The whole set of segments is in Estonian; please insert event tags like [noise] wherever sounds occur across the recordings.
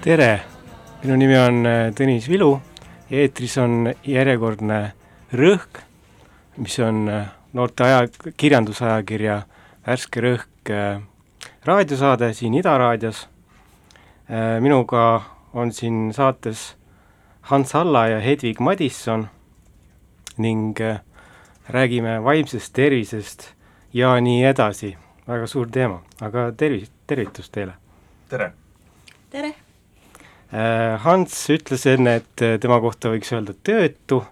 tere, minu nimi on äh, Tõnis Vilu ja eetris on järjekordne Rõhk, mis on äh, noorte aja, kirjandusajakirja Värske Rõhk äh, raadiosaade siin Ida raadios. minuga on siin saates Hans Alla ja Hedvig Madisson ning räägime vaimsest tervisest ja nii edasi, väga suur teema, aga tervis, tervitus teile! tere! tere! Äh, Hans ütles enne, et äh, tema kohta võiks öelda töötu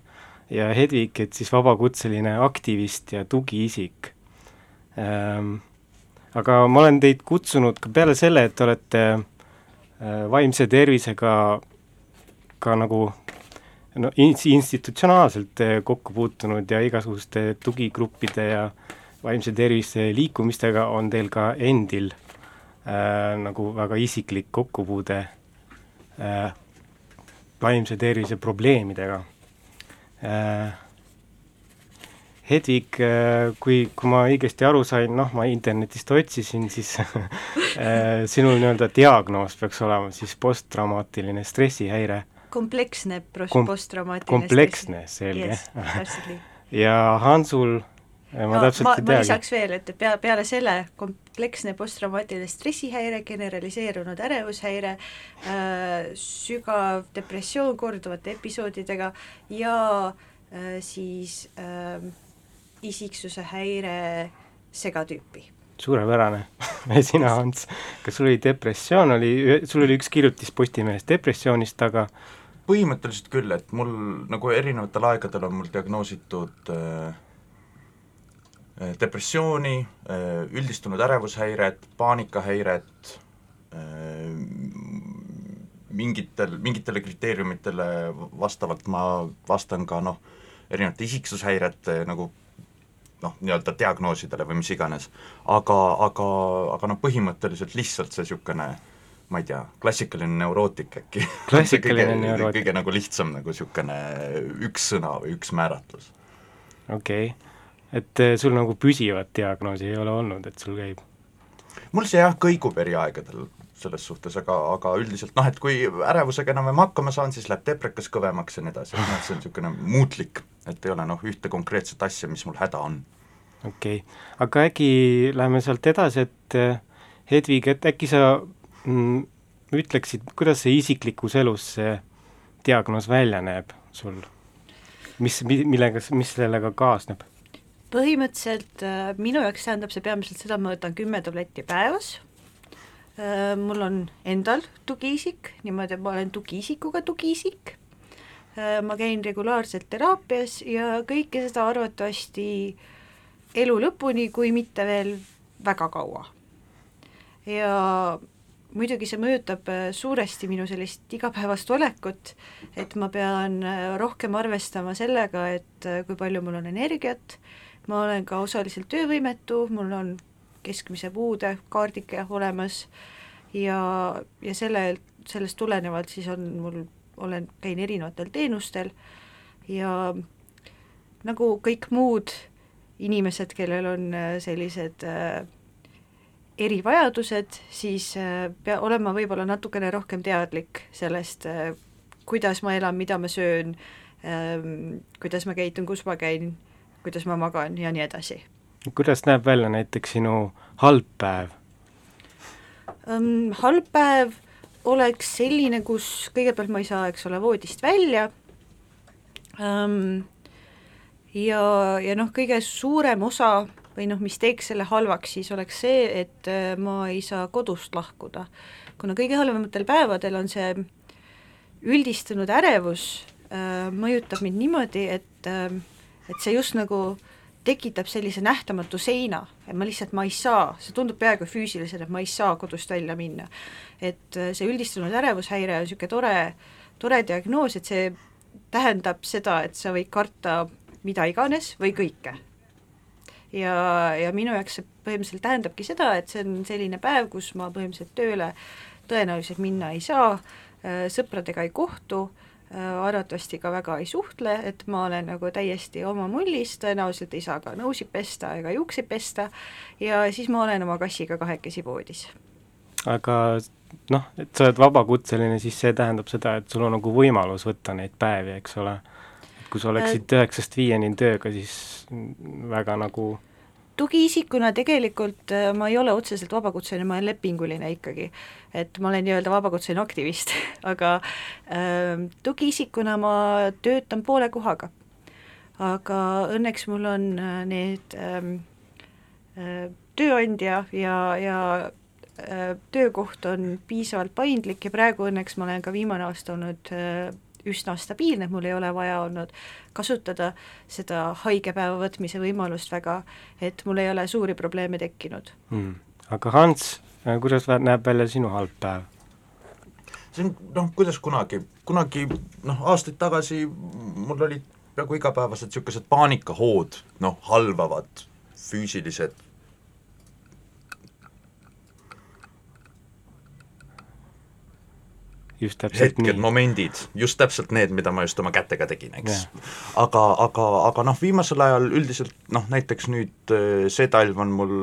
ja Hedvig, et siis vabakutseline aktivist ja tugiisik. Ähm, aga ma olen teid kutsunud ka peale selle, et te olete äh, vaimse tervisega ka nagu no institutsionaalselt kokku puutunud ja igasuguste tugigruppide ja vaimse tervise liikumistega on teil ka endil äh, nagu väga isiklik kokkupuude äh, vaimse tervise probleemidega äh,. Hedvig äh,, kui, kui ma õigesti aru sain, noh, ma internetist otsisin, siis [laughs] äh, sinu nii-öelda diagnoos peaks olema siis posttraumaatiline stressihäire. kompleksne Kom posttraumaatiline kompleksne, selge yes,. [laughs] ja Hansul ma täpselt ma, ei ma teagi. lisaks veel, et pea, peale selle kompleksne posttraumaatiline stressihäire, generaliseerunud ärevushäire äh,, sügav depressioon korduvate episoodidega ja äh, siis äh, isiksuse häire segatüüpi. Suurepärane. [laughs] Sina, Ants, kas sul oli depressioon, oli, sul oli üks kirjutis Postimehes depressioonist, aga põhimõtteliselt küll, et mul nagu erinevatel aegadel on mul diagnoositud äh, Äh, depressiooni, äh, üldistunud ärevushäiret, paanikahäiret, äh, mingitel, mingitele kriteeriumitele vastavalt ma vastan ka noh, erinevate isiksushäirete nagu noh, nii-öelda diagnoosidele või mis iganes. aga, aga, aga noh, põhimõtteliselt lihtsalt see niisugune ma ei tea, klassikaline neurootik äkki klassikaline [laughs] kõige, neurootik. kõige nagu lihtsam nagu niisugune üks sõna või üks määratlus. okei okay et eh, sul nagu püsivat diagnoosi ei ole olnud, et sul käib? mul see jah, kõigub eri aegadel selles suhtes, aga, aga üldiselt noh, et kui ärevusega enam-vähem hakkama saan, siis läheb deprekas kõvemaks ja nii edasi, et noh, see on niisugune muutlik, et ei ole noh, ühte konkreetset asja, mis mul häda on. okei okay., aga äkki läheme sealt edasi, et eh, Hedvig, et äkki sa mm, ütleksid, kuidas see isiklikus elus see diagnoos välja näeb sul? mis, millega, mis sellega kaasneb? Põhimõtteliselt äh, minu jaoks tähendab see peamiselt seda, ma võtan kümme tabletti päevas äh,, mul on endal tugiisik, niimoodi, et ma olen tugiisikuga tugiisik äh,, ma käin regulaarselt teraapias ja kõike seda arvatavasti elu lõpuni, kui mitte veel väga kaua. ja muidugi see mõjutab suuresti minu sellist igapäevast olekut, et ma pean rohkem arvestama sellega, et kui palju mul on energiat, ma olen ka osaliselt töövõimetu, mul on keskmise puude kaardike olemas ja, ja selle, sellest tulenevalt siis on mul, olen, käin erinevatel teenustel ja nagu kõik muud inimesed, kellel on äh, sellised äh, erivajadused, siis äh, pea, olen ma võib-olla natukene rohkem teadlik sellest äh,, kuidas ma elan, mida ma söön äh,, kuidas ma käitun, kus ma käin kuidas ma magan ja nii edasi. kuidas näeb välja näiteks sinu halb päev um,? Halb päev oleks selline, kus kõigepealt ma ei saa, eks ole, voodist välja um, ja, ja noh, kõige suurem osa või noh, mis teeks selle halvaks, siis oleks see, et äh, ma ei saa kodust lahkuda. kuna kõige halvematel päevadel on see üldistunud ärevus äh, mõjutab mind niimoodi, et äh, et see just nagu tekitab sellise nähtamatu seina, et ma lihtsalt, ma ei saa, see tundub peaaegu füüsilisena, et ma ei saa kodust välja minna. et äh, see üldistunud ärevushäire on niisugune tore, tore diagnoos, et see tähendab seda, et sa võid karta mida iganes või kõike. ja, ja minu jaoks see põhimõtteliselt tähendabki seda, et see on selline päev, kus ma põhimõtteliselt tööle tõenäoliselt minna ei saa, äh, sõpradega ei kohtu arvatavasti ka väga ei suhtle, et ma olen nagu täiesti oma mullis, tõenäoliselt ei saa ka nõusid pesta ega juukseid pesta ja siis ma olen oma kassiga kahekesi voodis. aga noh, et sa oled vabakutseline, siis see tähendab seda, et sul on nagu võimalus võtta neid päevi, eks ole. kui sa oleksid üheksast viieni tööga, siis väga nagu tugiisikuna tegelikult äh, ma ei ole otseselt vabakutseline, ma olen lepinguline ikkagi. et ma olen nii-öelda vabakutseline aktivist [laughs] aga äh, tugiisikuna ma töötan poole kohaga. aga õnneks mul on äh, need ähm, äh, tööandja ja, ja äh, töökoht on piisavalt paindlik ja praegu õnneks ma olen ka viimane aasta olnud äh, üsna stabiilne, et mul ei ole vaja olnud kasutada seda haigepäeva võtmise võimalust väga, et mul ei ole suuri probleeme tekkinud mm.. aga Hans, kuidas näeb välja sinu halb päev? see on noh, kuidas kunagi, kunagi noh, aastaid tagasi mul olid peaaegu igapäevased niisugused paanikahood, noh, halvavad füüsilised just täpselt hetked, momendid, just täpselt need, mida ma just oma kätega tegin, eks. aga, aga, aga noh, viimasel ajal üldiselt noh, näiteks nüüd äh, see talv on mul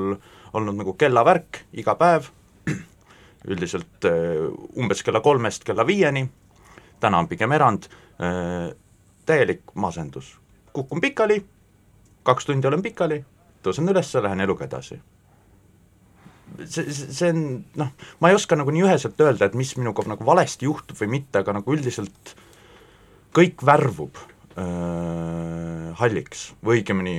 olnud nagu kellavärk iga päev, [clears throat] üldiselt äh, umbes kella kolmest kella viieni, täna on pigem erand, äh, täielik masendus. kukun pikali, kaks tundi olen pikali, tõusen üles, lähen eluga edasi see, see on noh, ma ei oska nagu nii üheselt öelda, et mis minuga nagu valesti juhtub või mitte, aga nagu üldiselt kõik värvub äh, halliks või õigemini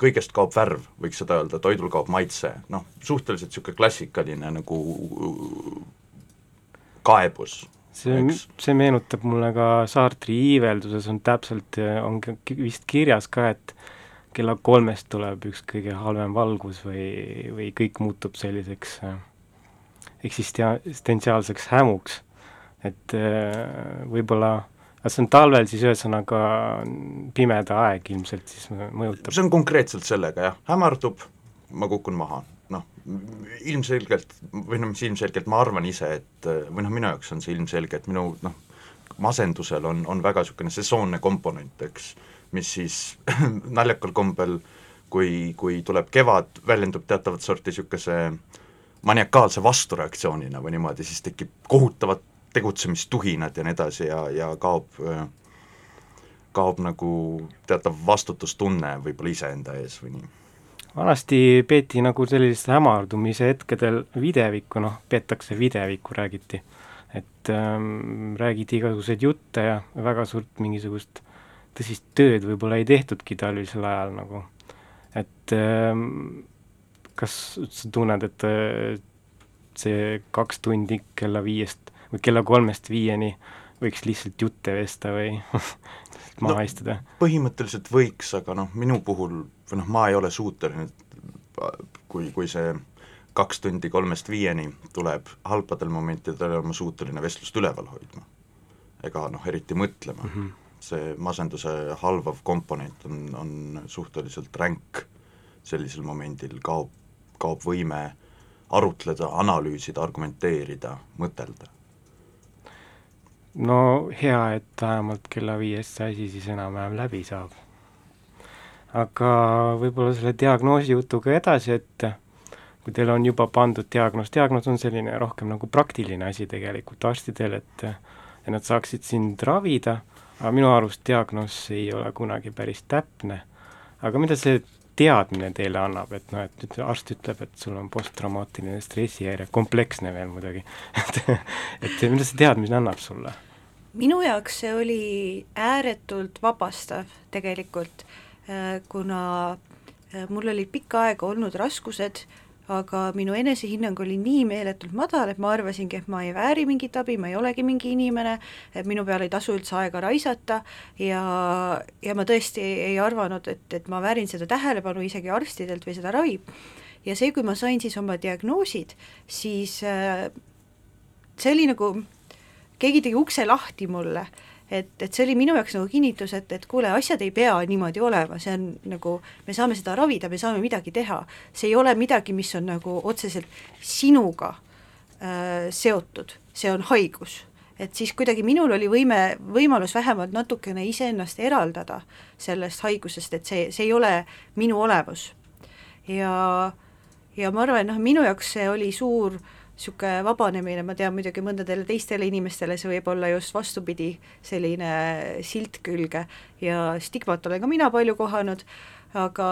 kõigest kaob värv, võiks seda öelda, toidul kaob maitse, noh, suhteliselt niisugune klassikaline nagu kaebus. see, see meenutab mulle ka Sartri iivelduses on täpselt, on vist kirjas ka, et kella kolmest tuleb üks kõige halvem valgus või, või kõik muutub selliseks äh, eksistentsiaalseks hämuks. et äh, võib-olla, see on talvel siis ühesõnaga pimeda aeg ilmselt siis mõjutab? see on konkreetselt sellega jah, hämardub, ma kukun maha, noh, ilmselgelt, või noh, mis ilmselgelt, ma arvan ise, et või noh, minu jaoks on see ilmselge, et minu noh, masendusel on, on väga niisugune sesoonne komponent, eks mis siis [laughs] naljakal kombel, kui, kui tuleb kevad, väljendub teatavat sorti niisuguse maniakaalse vastureaktsioonina või niimoodi, siis tekib kohutavad tegutsemistuhinad ja nii edasi ja, ja kaob, kaob nagu teatav vastutustunne võib-olla iseenda ees või nii vanasti peeti nagu sellisel hämardumise hetkedel videvikku, noh, peetakse videvikku, räägiti. et ähm, räägiti igasuguseid jutte ja väga suurt mingisugust tõsist tööd võib-olla ei tehtudki talvisel ajal nagu, et ähm, kas sa tunned, et äh, see kaks tundi kella viiest või kella kolmest viieni võiks lihtsalt jutte vesta või [laughs] maha no, istuda? põhimõtteliselt võiks, aga noh, minu puhul või noh, ma ei ole suuteline, kui, kui see kaks tundi kolmest viieni tuleb halbadel momentidel, olen ma suuteline vestlust üleval hoidma. ega noh, eriti mõtlema mm. -hmm see masenduse halvav komponent on, on suhteliselt ränk sellisel momendil, kaob, kaob võime arutleda, analüüsida, argumenteerida, mõtelda. no hea, et vähemalt kella viiest see asi siis enam-vähem läbi saab. aga võib-olla selle diagnoosi jutuga edasi, et kui teil on juba pandud diagnoos, diagnoos on selline rohkem nagu praktiline asi tegelikult arstidel, et et nad saaksid sind ravida aga minu arust diagnoos ei ole kunagi päris täpne. aga mida see teadmine teile annab, et noh, et nüüd arst ütleb, et sul on posttraumaatiline stressihäire, kompleksne veel muidugi [laughs] et, et mida see teadmine annab sulle? minu jaoks see oli ääretult vabastav tegelikult, äh, kuna äh, mul olid pikka aega olnud raskused aga minu enesehinnang oli nii meeletult madal, et ma arvasingi, et ma ei vääri mingit abi, ma ei olegi mingi inimene, et minu peale ei tasu üldse aega raisata ja, ja ma tõesti ei arvanud, et, et ma väärin seda tähelepanu isegi arstidelt või seda ravi. ja see, kui ma sain siis oma diagnoosid, siis äh, see oli nagu, keegi tegi ukse lahti mulle et, et see oli minu jaoks nagu kinnitus, et, et kuule, asjad ei pea niimoodi olema, see on nagu, me saame seda ravida, me saame midagi teha. see ei ole midagi, mis on nagu otseselt sinuga äh, seotud, see on haigus. et siis kuidagi minul oli võime, võimalus vähemalt natukene iseennast eraldada sellest haigusest, et see, see ei ole minu olemus. ja, ja ma arvan, noh, minu jaoks see oli suur niisugune vabanemine, ma tean muidugi mõndadele teistele inimestele see võib olla just vastupidi, selline silt külge ja stigmat olen ka mina palju kohanud, aga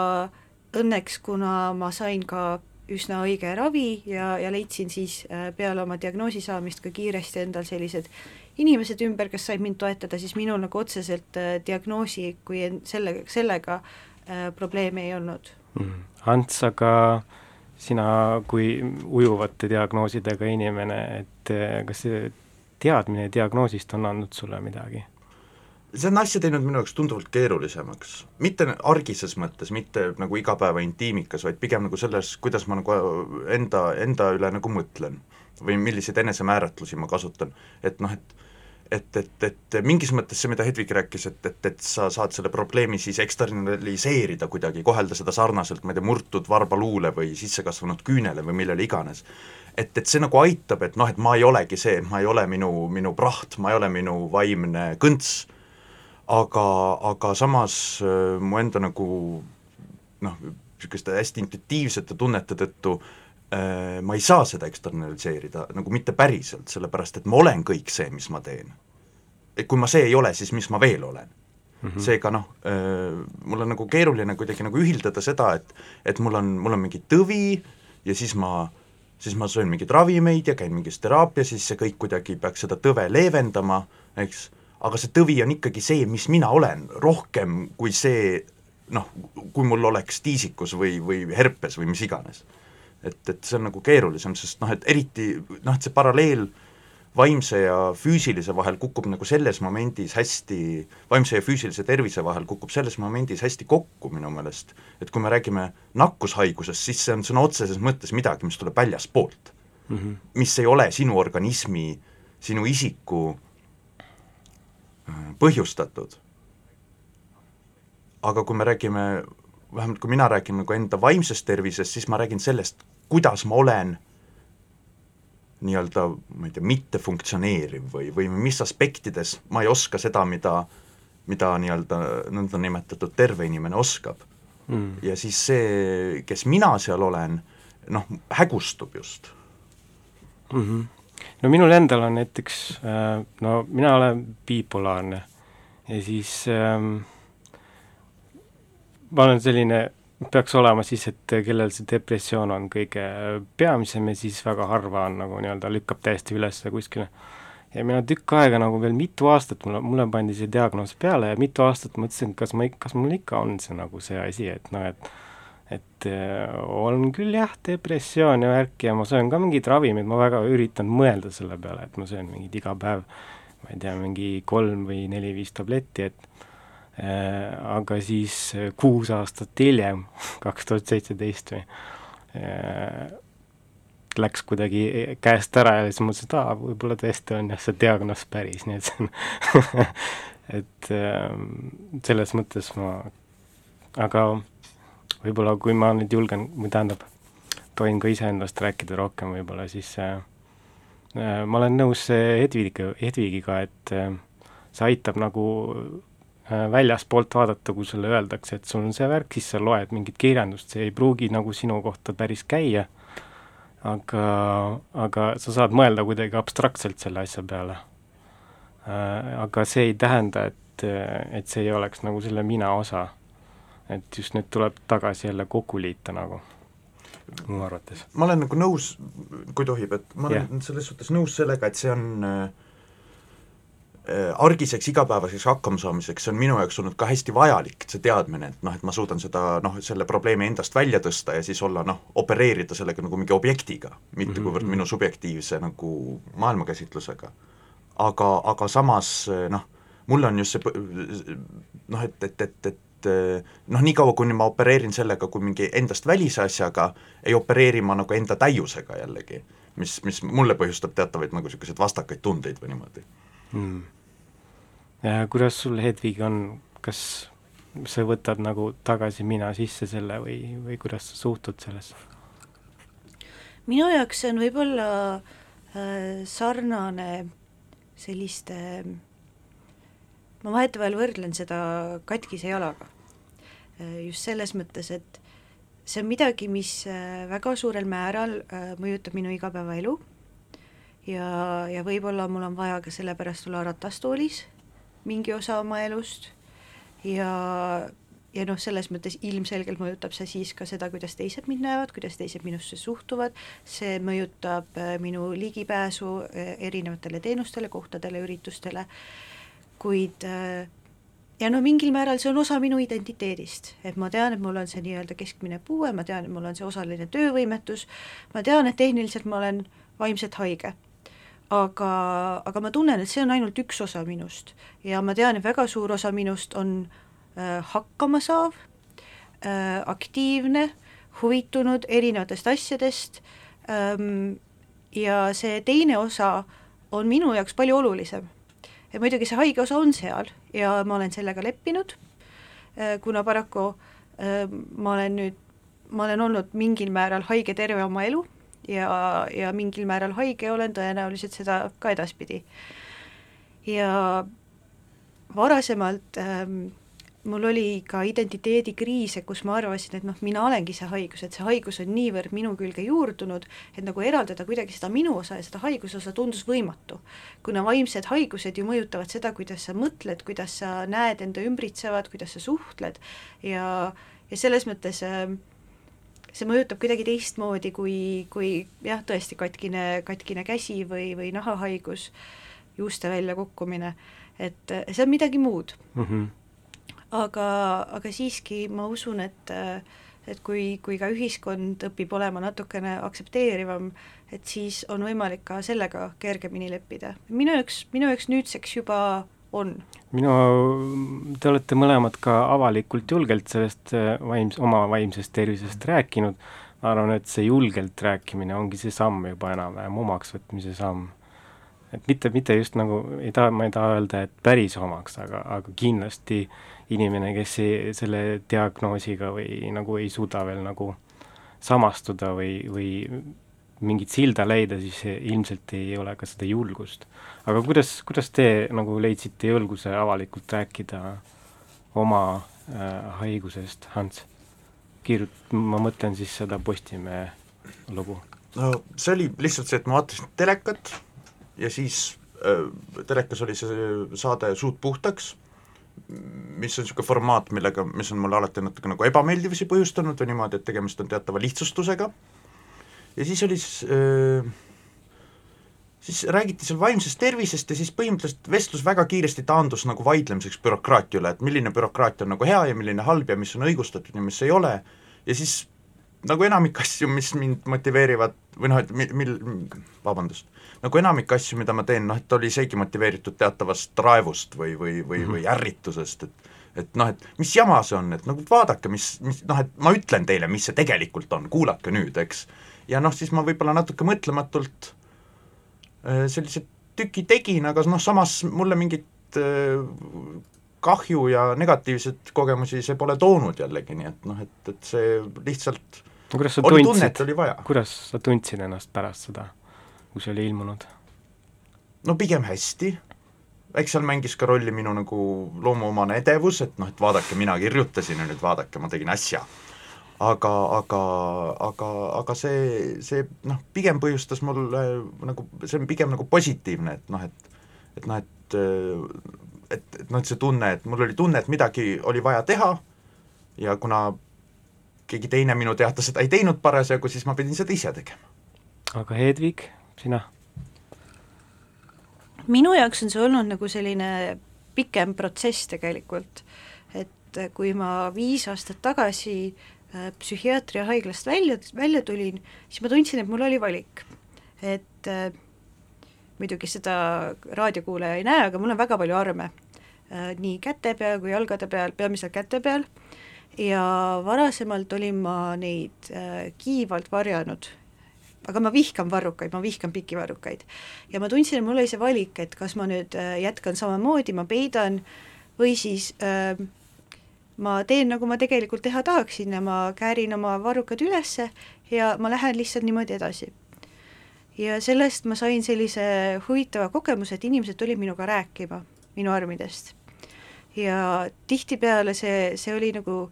õnneks, kuna ma sain ka üsna õige ravi ja, ja leidsin siis äh, peale oma diagnoosi saamist ka kiiresti endal sellised inimesed ümber, kes said mind toetada, siis minul nagu otseselt äh, diagnoosi kui selle, sellega äh, probleeme ei olnud. Mm.. Ants, aga sina kui ujuvate diagnoosidega inimene, et äh, kas see teadmine diagnoosist on andnud sulle midagi? see on asja teinud minu jaoks tunduvalt keerulisemaks, mitte argises mõttes, mitte nagu igapäeva intiimikas, vaid pigem nagu selles, kuidas ma nagu enda, enda üle nagu mõtlen või milliseid enesemääratlusi ma kasutan, et noh, et et, et, et mingis mõttes see, mida Hedvig rääkis, et, et, et sa saad selle probleemi siis eksternaliseerida kuidagi, kohelda seda sarnaselt, ma ei tea, murtud varbaluule või sissekasvanud küünele või millele iganes. et, et see nagu aitab, et noh, et ma ei olegi see, ma ei ole minu, minu praht, ma ei ole minu vaimne kõnts, aga, aga samas äh, mu enda nagu noh, niisuguste hästi intuitiivsete tunnete tõttu ma ei saa seda eksternaliseerida nagu mitte päriselt, sellepärast et ma olen kõik see, mis ma teen. et kui ma see ei ole, siis mis ma veel olen mm -hmm. seega noh, mul on nagu keeruline kuidagi nagu ühildada seda, et et mul on, mul on mingi tõvi ja siis ma, siis ma söön mingeid ravimeid ja käin mingis teraapias, siis see kõik kuidagi peaks seda tõve leevendama, eks, aga see tõvi on ikkagi see, mis mina olen, rohkem kui see noh, kui mul oleks tiisikus või, või herpes või mis iganes. Et, et see on nagu keerulisem, sest noh, et eriti noh, et see paralleel vaimse ja füüsilise vahel kukub nagu selles momendis hästi, vaimse ja füüsilise tervise vahel kukub selles momendis hästi kokku minu meelest. et kui me räägime nakkushaigusest, siis see on sõna otseses mõttes midagi, mis tuleb väljaspoolt mm. -hmm. mis ei ole sinu organismi, sinu isiku äh, põhjustatud. aga kui me räägime, vähemalt kui mina räägin nagu enda vaimsest tervisest, siis ma räägin sellest, kuidas ma olen nii-öelda, ma ei tea, mittefunktsioneeriv või, või mis aspektides ma ei oska seda, mida, mida nii-öelda nõndanimetatud terve inimene oskab mm.. ja siis see, kes mina seal olen, noh, hägustub just mm. -hmm. no minul endal on näiteks, äh, no mina olen bipolaarne ja siis ähm, ma olen selline peaks olema siis, et kellel see depressioon on kõige peamisem ja siis väga harva on nagu nii-öelda lükkab täiesti üles kuskile. ja mina tükk aega nagu veel mitu aastat, mulle, mulle pandi see diagnoos peale ja mitu aastat mõtlesin, kas ma, kas mul ikka on see nagu see asi, et noh, et et äh, on küll jah, depressioon ja värk ja ma söön ka mingeid ravimeid, ma väga üritan mõelda selle peale, et ma söön mingeid iga päev, ma ei tea, mingi kolm või neli-viis tabletti, et aga siis äh, kuus aastat hiljem, [laughs] kaks tuhat seitseteist või, äh, läks kuidagi käest ära ja siis mõtlesin, et aa, võib-olla tõesti on jah see diagnoos päris, nii et see on [laughs] et selles mõttes ma, aga võib-olla kui ma nüüd julgen, või tähendab, tohin ka iseendast rääkida rohkem võib-olla, siis äh, ma olen nõus Hedvigiga, Hedvigiga, et äh, see aitab nagu Äh, väljaspoolt vaadata, kui sulle öeldakse, et sul on see värk, siis sa loed mingit kirjandust, see ei pruugi nagu sinu kohta päris käia, aga, aga sa saad mõelda kuidagi abstraktselt selle asja peale. Äh, aga see ei tähenda, et, et see ei oleks nagu selle mina osa. et just nüüd tuleb tagasi jälle kokku liita nagu, mu arvates. ma olen nagu nõus, kui tohib, et ma olen yeah. selles suhtes nõus sellega, et see on äh, Äh, argiseks igapäevaseks hakkamasaamiseks, on minu jaoks olnud ka hästi vajalik, see teadmine, et noh, et ma suudan seda noh, selle probleemi endast välja tõsta ja siis olla noh, opereerida sellega nagu mingi objektiga, mitte mm -hmm. kuivõrd minu subjektiivse nagu maailmakäsitlusega. aga, aga samas noh, mul on just see noh, et, et, et, et noh, niikaua kuni ma opereerin sellega kui mingi endast välise asjaga, ei opereeri ma nagu enda täiusega jällegi, mis, mis mulle põhjustab teatavaid nagu niisuguseid vastakaid tundeid või niimoodi mm kuidas sul, Hedvig, on, kas sa võtad nagu tagasi mina sisse selle või, või kuidas sa suhtud sellesse? minu jaoks see on võib-olla äh, sarnane selliste, ma vahetevahel võrdlen seda katkise jalaga äh,. just selles mõttes, et see on midagi, mis äh, väga suurel määral äh, mõjutab minu igapäevaelu ja, ja võib-olla mul on vaja ka sellepärast olla ratastoolis mingi osa oma elust. Ja, ja noh, selles mõttes ilmselgelt mõjutab see siis ka seda, kuidas teised mind näevad, kuidas teised minusse suhtuvad, see mõjutab äh, minu ligipääsu äh, erinevatele teenustele, kohtadele, üritustele, kuid äh, ja no mingil määral see on osa minu identiteedist, et ma tean, et mul on see nii-öelda keskmine puue, ma tean, et mul on see osaline töövõimetus, ma tean, et tehniliselt ma olen vaimselt haige aga, aga ma tunnen, et see on ainult üks osa minust. Ja ma tean, et väga suur osa minust on äh, hakkamasaav äh,, aktiivne, huvitunud erinevatest asjadest. Ähm, ja see teine osa on minu jaoks palju olulisem. ja muidugi see haige osa on seal ja ma olen sellega leppinud äh,, kuna paraku äh, ma olen nüüd, ma olen olnud mingil määral haige terve oma elu ja, ja mingil määral haige olen tõenäoliselt seda ka edaspidi. ja varasemalt ähm, mul oli ka identiteedikriise, kus ma arvasin, et noh, mina olengi see haigus, et see haigus on niivõrd minu külge juurdunud, et nagu eraldada kuidagi seda minu osa ja seda haiguse osa tundus võimatu. kuna vaimsed haigused ju mõjutavad seda, kuidas sa mõtled, kuidas sa näed enda ümbritsevat, kuidas sa suhtled ja, ja selles mõttes äh, see mõjutab kuidagi teistmoodi kui, kui jah, tõesti katkine, katkine käsi või, või nahahaigus, juuste väljakukkumine, et see on midagi muud mm. -hmm. aga, aga siiski ma usun, et et kui, kui ka ühiskond õpib olema natukene aktsepteerivam, et siis on võimalik ka sellega kergemini leppida. minu jaoks, minu jaoks nüüdseks juba on? minu, te olete mõlemad ka avalikult julgelt sellest äh, vaims-, oma vaimsest tervisest rääkinud, ma arvan, et see julgelt rääkimine ongi see samm juba enam-vähem omaks võtmise samm. et mitte, mitte just nagu, ei taha, ma ei taha öelda, et päris omaks, aga, aga kindlasti inimene, kes ei, selle diagnoosiga või nagu ei suuda veel nagu samastuda või, või mingit silda leida, siis ilmselt ei ole ka seda julgust. aga kuidas, kuidas te nagu leidsite julguse avalikult rääkida oma äh, haigusest, Hans? kirjut-, ma mõtlen siis seda Postimehe lugu. no see oli lihtsalt see, et ma vaatasin telekat ja siis äh, telekas oli see saade Suud puhtaks, mis on niisugune formaat, millega, mis on mulle alati natuke nagu ebameeldivusi põhjustanud või niimoodi, et tegemist on teatava lihtsustusega ja siis oli äh, siis räägiti seal vaimsest tervisest ja siis põhimõtteliselt vestlus väga kiiresti taandus nagu vaidlemiseks bürokraatia üle, et milline bürokraatia on nagu hea ja milline halb ja mis on õigustatud ja mis ei ole, ja siis nagu enamik asju, mis mind motiveerivad või noh, et mil, mil, vabandust, nagu enamik asju, mida ma teen, noh et oli seegi motiveeritud teatavast raevust või, või, või mm, -hmm. või ärritusest, et et noh, et mis jama see on, et nagu vaadake, mis, mis noh, et ma ütlen teile, mis see tegelikult on, kuulake nüüd, eks ja noh, siis ma võib-olla natuke mõtlematult äh, sellise tüki tegin, aga noh, samas mulle mingit äh, kahju ja negatiivseid kogemusi see pole toonud jällegi, nii et noh, et, et see lihtsalt no, kuidas sa oli tundsid, kuidas sa tundsid ennast pärast seda, kui see oli ilmunud? no pigem hästi, eks seal mängis ka rolli minu nagu loomuomane edevus, et noh, et vaadake, mina kirjutasin ja nüüd vaadake, ma tegin äsja aga, aga, aga, aga see, see noh, pigem põhjustas mulle nagu, see on pigem nagu positiivne, et noh, et et noh, et et, et noh, et see tunne, et mul oli tunne, et midagi oli vaja teha ja kuna keegi teine minu teada seda ei teinud parasjagu, siis ma pidin seda ise tegema. aga Hedvig, sina? minu jaoks on see olnud nagu selline pikem protsess tegelikult, et kui ma viis aastat tagasi äh, psühhiaatriahaiglast välja, välja tulin, siis ma tundsin, et mul oli valik. et äh, muidugi seda raadiokuulaja ei näe, aga mul on väga palju arme äh,, nii käte peal kui jalgade peal, peamiselt käte peal, ja varasemalt olin ma neid äh, kiivalt varjanud, aga ma vihkan varrukaid, ma vihkan pikki varrukaid. ja ma tundsin, et mul oli see valik, et kas ma nüüd äh, jätkan samamoodi, ma peidan, või siis äh, ma teen, nagu ma tegelikult teha tahaksin ja ma käärin oma varrukad ülesse ja ma lähen lihtsalt niimoodi edasi. ja sellest ma sain sellise huvitava kogemuse, et inimesed tulid minuga rääkima minu armidest. ja tihtipeale see, see oli nagu,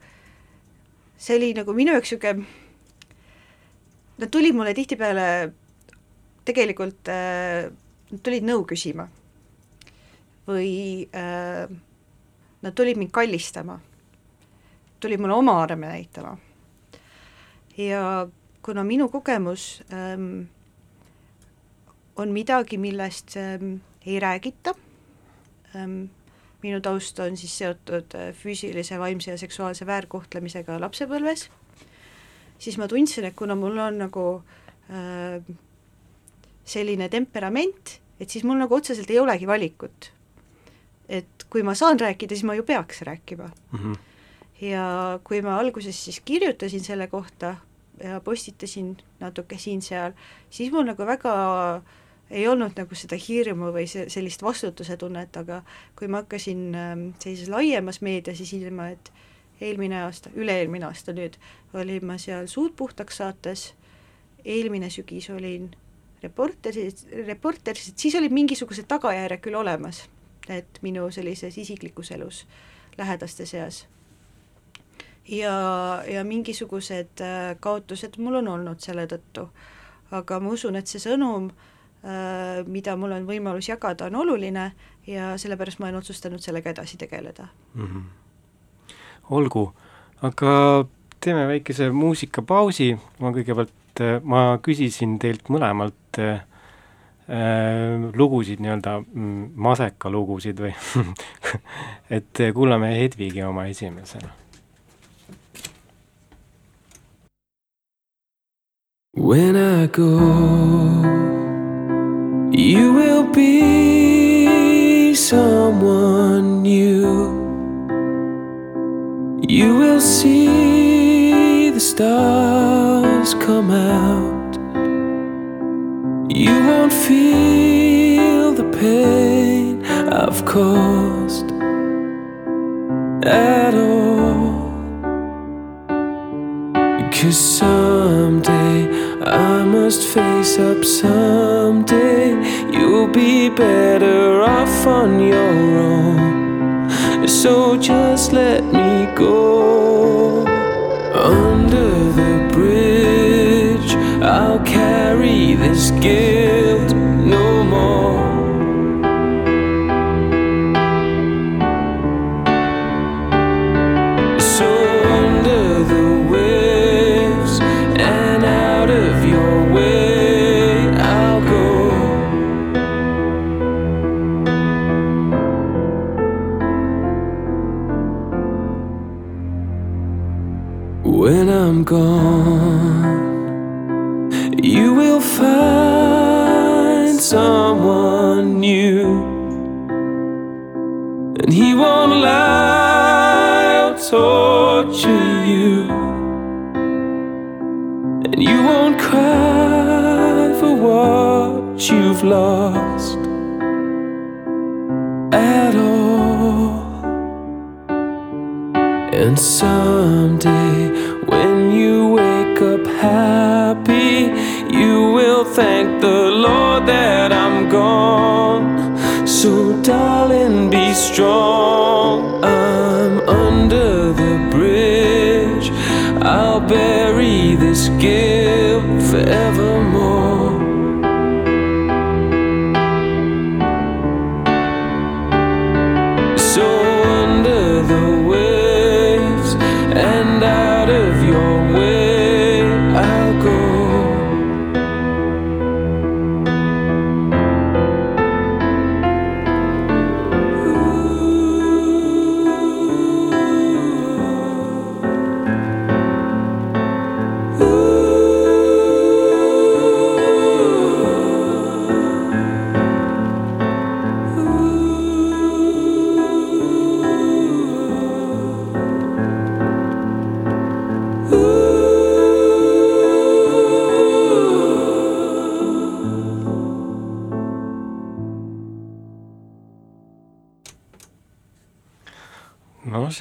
see oli nagu minu jaoks niisugune, nad tulid mulle tihtipeale tegelikult äh, nad tulid nõu küsima või äh, nad tulid mind kallistama, tulid mulle oma arme näitama. ja kuna minu kogemus ähm, on midagi, millest ähm, ei räägita ähm,, minu taust on siis seotud äh, füüsilise, vaimse ja seksuaalse väärkohtlemisega lapsepõlves, siis ma tundsin, et kuna mul on nagu äh, selline temperament, et siis mul nagu otseselt ei olegi valikut. et kui ma saan rääkida, siis ma ju peaks rääkima mm. -hmm. Ja kui ma alguses siis kirjutasin selle kohta ja postitasin natuke siin-seal, siis mul nagu väga ei olnud nagu seda hirmu või see, sellist vastutuse tunnet, aga kui ma hakkasin ähm, sellises laiemas meedias esinema, et eelmine aasta, üle-eelmine aasta nüüd, olin ma seal Suud puhtaks saates, eelmine sügis olin Reporteris, Reporteris, et siis olid mingisugused tagajärjed küll olemas, et minu sellises isiklikus elus lähedaste seas. Ja, ja mingisugused äh, kaotused mul on olnud selle tõttu, aga ma usun, et see sõnum, äh, mida mul on võimalus jagada, on oluline ja sellepärast ma olen otsustanud sellega edasi tegeleda mm. -hmm. olgu, aga teeme väikese muusikapausi, ma kõigepealt äh, ma küsisin teilt mõlemalt äh, lugusid, nii-öelda mm, maseka lugusid või [laughs] et kuulame Hedvigi oma esimesena. When I go, you will be someone new. You will see the stars come out. You won't feel the pain I've caused at all. Cause someday. I must face up, someday. You'll be better off on your own. So just let me go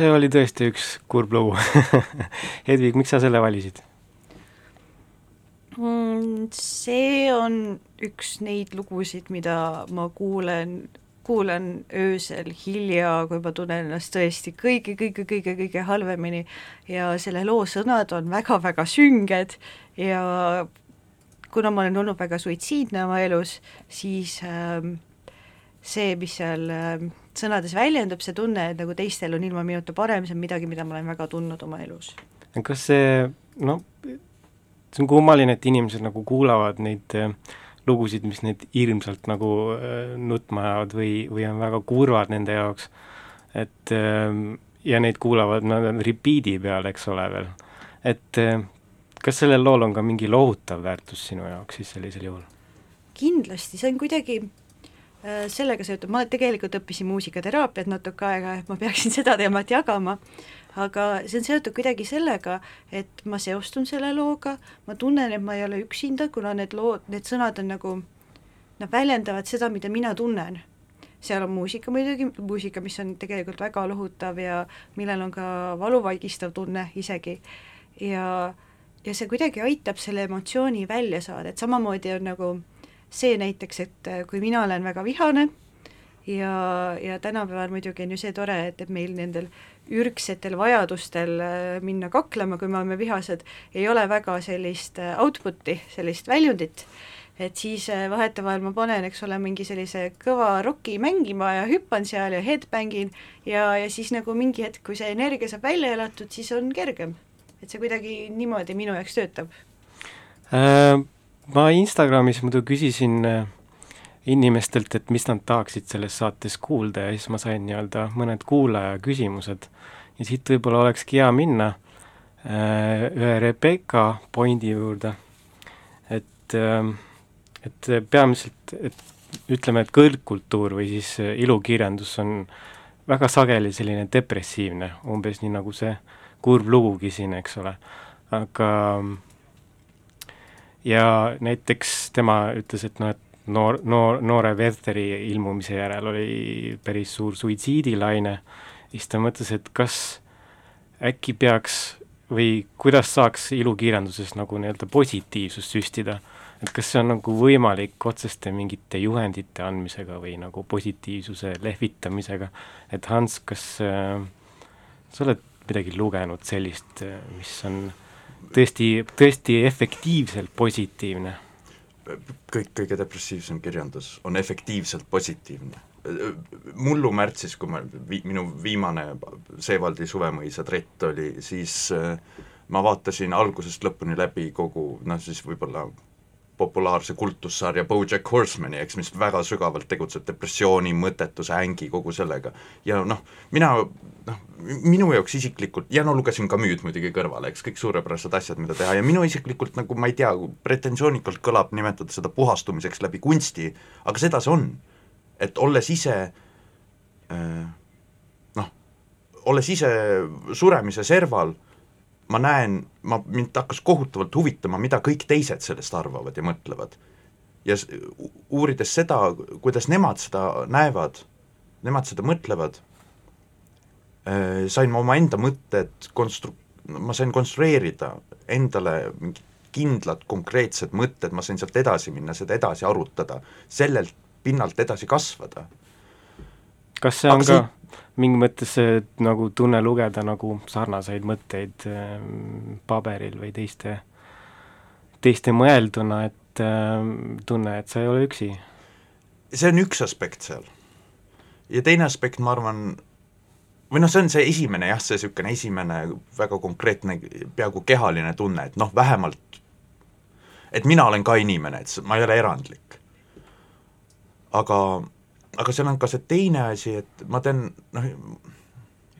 see oli tõesti üks kurb lugu [laughs] Hedvig, miks sa selle valisid? mm,? See on üks neid lugusid, mida ma kuulen, kuulan öösel hilja, kui ma tunnen ennast tõesti kõige, kõige, kõige, kõige halvemini ja selle loo sõnad on väga-väga sünged ja kuna ma olen olnud väga suitsiidne oma elus, siis ähm, see, mis seal ähm, sõnades väljendub, see tunne, et nagu teistel on ilma minuta parem, see on midagi, mida ma olen väga tundnud oma elus. kas see, noh, see on kummaline, et inimesed nagu kuulavad neid äh, lugusid, mis neid hirmsalt nagu äh, nutma ajavad või, või on väga kurvad nende jaoks, et äh, ja neid kuulavad nad no, repeat'i peal, eks ole, veel. et äh, kas sellel lool on ka mingi lohutav väärtus sinu jaoks siis sellisel juhul? kindlasti, see on kuidagi sellega seotud, ma tegelikult õppisin muusikateraapiat natuke aega, et ma peaksin [laughs] seda teemat jagama, aga see on seotud kuidagi sellega, et ma seostun selle looga, ma tunnen, et ma ei ole üksinda, kuna need lood, need sõnad on nagu, nad väljendavad seda, mida mina tunnen. seal on muusika muidugi, muusika, mis on tegelikult väga lohutav ja millel on ka valuvaigistav tunne isegi. Ja, ja see kuidagi aitab selle emotsiooni välja saada, et samamoodi on nagu see näiteks, et kui mina olen väga vihane ja, ja tänapäeval muidugi on ju see tore, et, et meil nendel ürgsetel vajadustel äh, minna kaklema, kui me oleme vihased, ei ole väga sellist äh, output'i, sellist väljundit, et siis äh, vahetevahel ma panen, eks ole, mingi sellise kõva roki mängima ja hüppan seal ja headbangin ja, ja siis nagu mingi hetk, kui see energia saab välja elatud, siis on kergem. et see kuidagi niimoodi minu jaoks töötab äh,. Ma Instagramis muidu küsisin äh, inimestelt, et mis nad tahaksid selles saates kuulda ja siis ma sain nii-öelda mõned kuulaja küsimused. ja siit võib-olla olekski hea minna äh, ühe Rebecca pointi juurde, et äh,, et peamiselt, et ütleme, et kõrgkultuur või siis ilukirjandus on väga sageli selline depressiivne, umbes nii nagu see kurb lugugi siin, eks ole, aga ja näiteks tema ütles, et noh, et noor, noor, noore Wertheri ilmumise järel oli päris suur suitsiidilaine, siis ta mõtles, et kas äkki peaks või kuidas saaks ilukirjanduses nagu nii-öelda positiivsust süstida, et kas see on nagu võimalik otseste mingite juhendite andmisega või nagu positiivsuse lehvitamisega, et Hans, kas äh, sa oled midagi lugenud sellist, mis on tõesti, tõesti efektiivselt positiivne kõik kõige depressiivsem kirjandus on efektiivselt positiivne. mullu märtsis, kui ma, vi-, minu viimane Seevaldi suvemõisa trett oli, siis äh, ma vaatasin algusest lõpuni läbi kogu noh, siis võib-olla populaarse kultussarja BoJack Horsemani, eks, mis väga sügavalt tegutseb depressiooni, mõttetuse, ängi, kogu sellega. ja noh, mina noh, minu jaoks isiklikult, ja no lugesin ka Müüd muidugi kõrvale, eks, kõik suurepärased asjad, mida teha ja minu isiklikult nagu ma ei tea, pretensioonikalt kõlab nimetada seda puhastumiseks läbi kunsti, aga seda see on. et olles ise äh, noh, olles ise suremise serval ma näen, ma, mind hakkas kohutavalt huvitama, mida kõik teised sellest arvavad ja mõtlevad. ja uurides seda, kuidas nemad seda näevad, nemad seda mõtlevad, äh, sain ma omaenda mõtted konstru-, ma sain konstrueerida endale mingid kindlad konkreetsed mõtted, ma sain sealt edasi minna, seda edasi arutada, sellelt pinnalt edasi kasvada. kas see on Aga ka see mingi mõttes nagu tunne lugeda nagu sarnaseid mõtteid äh, paberil või teiste, teiste mõelduna, et äh, tunne, et sa ei ole üksi. see on üks aspekt seal. ja teine aspekt, ma arvan, või noh, see on see esimene jah, see niisugune esimene väga konkreetne, peaaegu kehaline tunne, et noh, vähemalt et mina olen ka inimene, et ma ei ole erandlik. aga aga seal on ka see teine asi, et ma tean noh,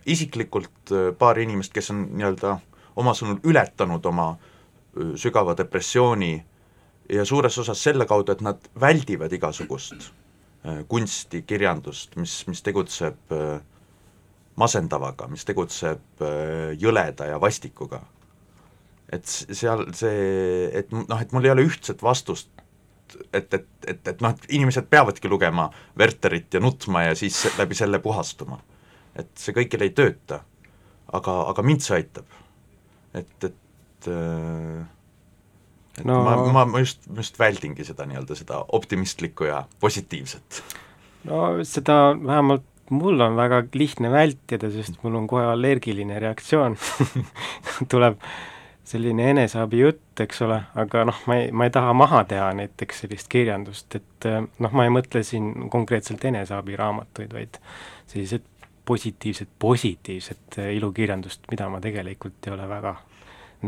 isiklikult äh, paari inimest, kes on nii-öelda oma sõnul ületanud oma äh, sügava depressiooni ja suures osas selle kaudu, et nad väldivad igasugust äh, kunsti, kirjandust, mis, mis tegutseb masendavaga, mis tegutseb jõleda ja vastikuga. et seal see, et noh, et mul ei ole ühtset vastust et, et, et, et noh, et inimesed peavadki lugema Werterit ja nutma ja siis läbi selle puhastuma. et see kõigil ei tööta, aga, aga mind see aitab. et, et et no, ma, ma, ma just, ma just väldingi seda nii-öelda, seda optimistlikku ja positiivset. no seda vähemalt mul on väga lihtne vältida, sest mul on kohe allergiline reaktsioon [laughs] tuleb selline eneseabijutt, eks ole, aga noh, ma ei, ma ei taha maha teha näiteks sellist kirjandust, et äh, noh, ma ei mõtle siin konkreetselt eneseabiraamatuid, vaid sellised positiivset, positiivset äh, ilukirjandust, mida ma tegelikult ei ole väga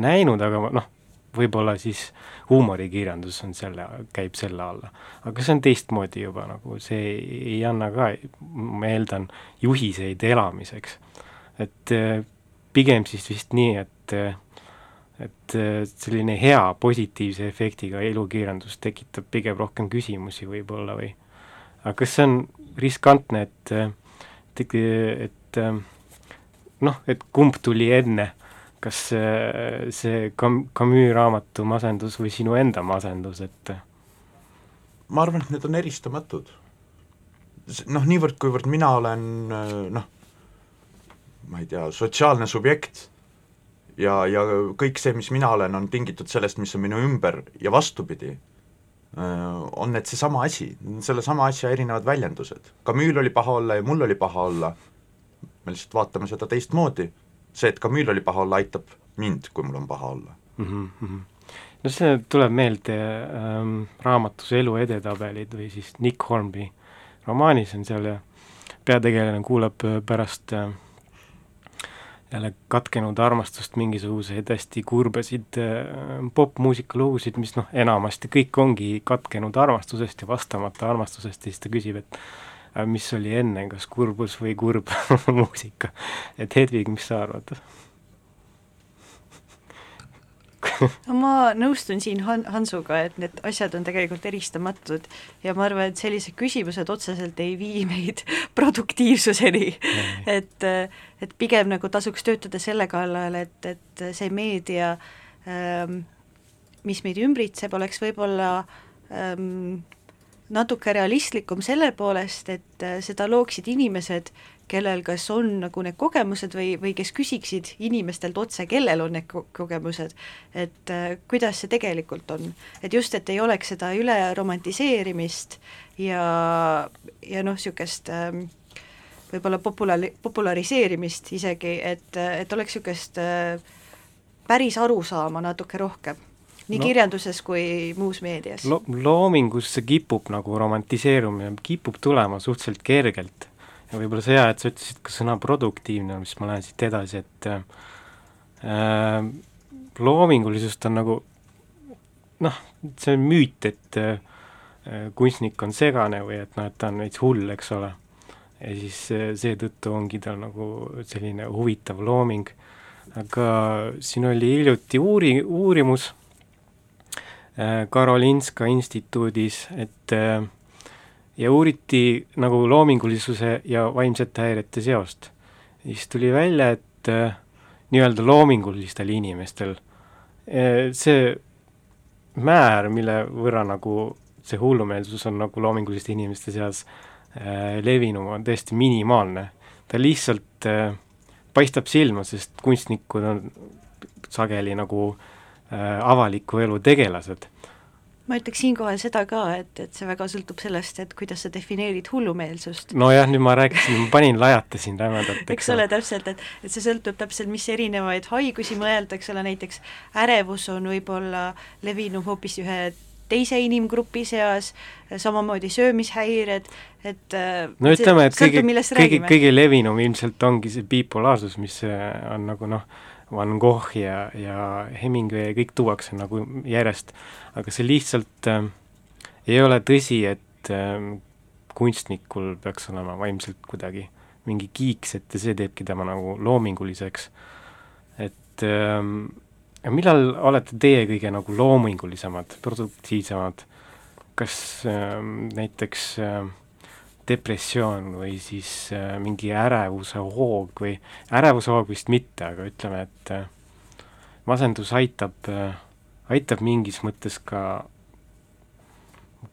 näinud, aga noh, võib-olla siis huumorikirjandus on selle, käib selle alla. aga see on teistmoodi juba nagu, see ei anna ka, ma eeldan, juhiseid elamiseks. et äh, pigem siis vist nii, et et selline hea positiivse efektiga ilukirjandus tekitab pigem rohkem küsimusi võib-olla või aga kas see on riskantne, et et, et noh, et kumb tuli enne, kas see Cam-, Camus raamatu masendus või sinu enda masendus, et ma arvan, et need on eristamatud. noh, niivõrd, kuivõrd mina olen noh, ma ei tea, sotsiaalne subjekt ja, ja kõik see, mis mina olen, on tingitud sellest, mis on minu ümber ja vastupidi, on need seesama asi, sellesama asja erinevad väljendused. Camille'il oli paha olla ja mul oli paha olla, me lihtsalt vaatame seda teistmoodi, see, et Camille'il oli paha olla, aitab mind, kui mul on paha olla mm. -hmm. no see tuleb meelde ähm, raamatus Elu edetabelid või siis Nick Hornby romaanis on seal ja peategelane kuulab pärast äh, jälle katkenud armastust, mingisuguseid hästi kurbasid äh, popmuusika lugusid, mis noh, enamasti kõik ongi katkenud armastusest ja vastamata armastusest ja siis ta küsib, et äh, mis oli enne, kas kurbus või kurb [laughs] muusika. et Hedvig, mis sa arvad? [laughs] no ma nõustun siin Han-, Hansuga, et need asjad on tegelikult eristamatud ja ma arvan, et sellised küsimused otseselt ei vii [laughs] meid produktiivsuseni. Et, et pigem nagu tasuks töötada selle kallal, et, et see meedia ähm,, mis meid ümbritseb, oleks võib-olla ähm, natuke realistlikum selle poolest, et seda looksid inimesed, kellel kas on nagu need kogemused või, või kes küsiksid inimestelt otse, kellel on need ko kogemused, et äh, kuidas see tegelikult on. et just, et ei oleks seda üle romantiseerimist ja, ja noh, niisugust äh, võib-olla popula-, populariseerimist isegi, et, et oleks niisugust äh, päris arusaama natuke rohkem nii no, kirjanduses kui muus meedias lo. loomingus see kipub nagu romantiseerumine, kipub tulema suhteliselt kergelt ja võib-olla see hea, et sa ütlesid ka sõna produktiivne, mis ma lähen siit edasi, et äh, loomingulisust on nagu noh, see on müüt, et äh, kunstnik on segane või et noh, et ta on veits hull, eks ole. ja siis äh, seetõttu ongi tal nagu selline huvitav looming, aga siin oli hiljuti uuri-, uurimus äh, Karolinska instituudis, et äh, ja uuriti nagu loomingulisuse ja vaimsete häirete seost. siis tuli välja, et äh, nii-öelda loomingulistel inimestel äh, see määr, mille võrra nagu see hullumeelsus on nagu loominguliste inimeste seas äh, levinum, on täiesti minimaalne. ta lihtsalt äh, paistab silma, sest kunstnikud on sageli nagu äh, avaliku elu tegelased ma ütleks siinkohal seda ka, et, et see väga sõltub sellest, et kuidas sa defineerid hullumeelsust. nojah, nüüd ma rääkisin, ma panin, lajatasin rämedalt, eks ole, täpselt, et, et see sõltub täpselt, mis erinevaid haigusi mõelda, eks ole, näiteks ärevus on võib-olla levinum hoopis ühe teise inimgrupi seas, samamoodi söömishäired, et no ütleme, et kõige, kõige, kõige levinum ilmselt ongi see bipolaarsus, mis on nagu noh, Van Gogh ja, ja Hemingway ja kõik tuuakse nagu järjest, aga see lihtsalt äh, ei ole tõsi, et äh, kunstnikul peaks olema vaimselt kuidagi mingi kiiks, et see teebki tema nagu loominguliseks. et äh, millal olete teie kõige nagu loomingulisemad, produktiivsemad, kas äh, näiteks äh, depressioon või siis äh, mingi ärevuse hoog või, ärevuse hoog vist mitte, aga ütleme, et äh, masendus aitab äh,, aitab mingis mõttes ka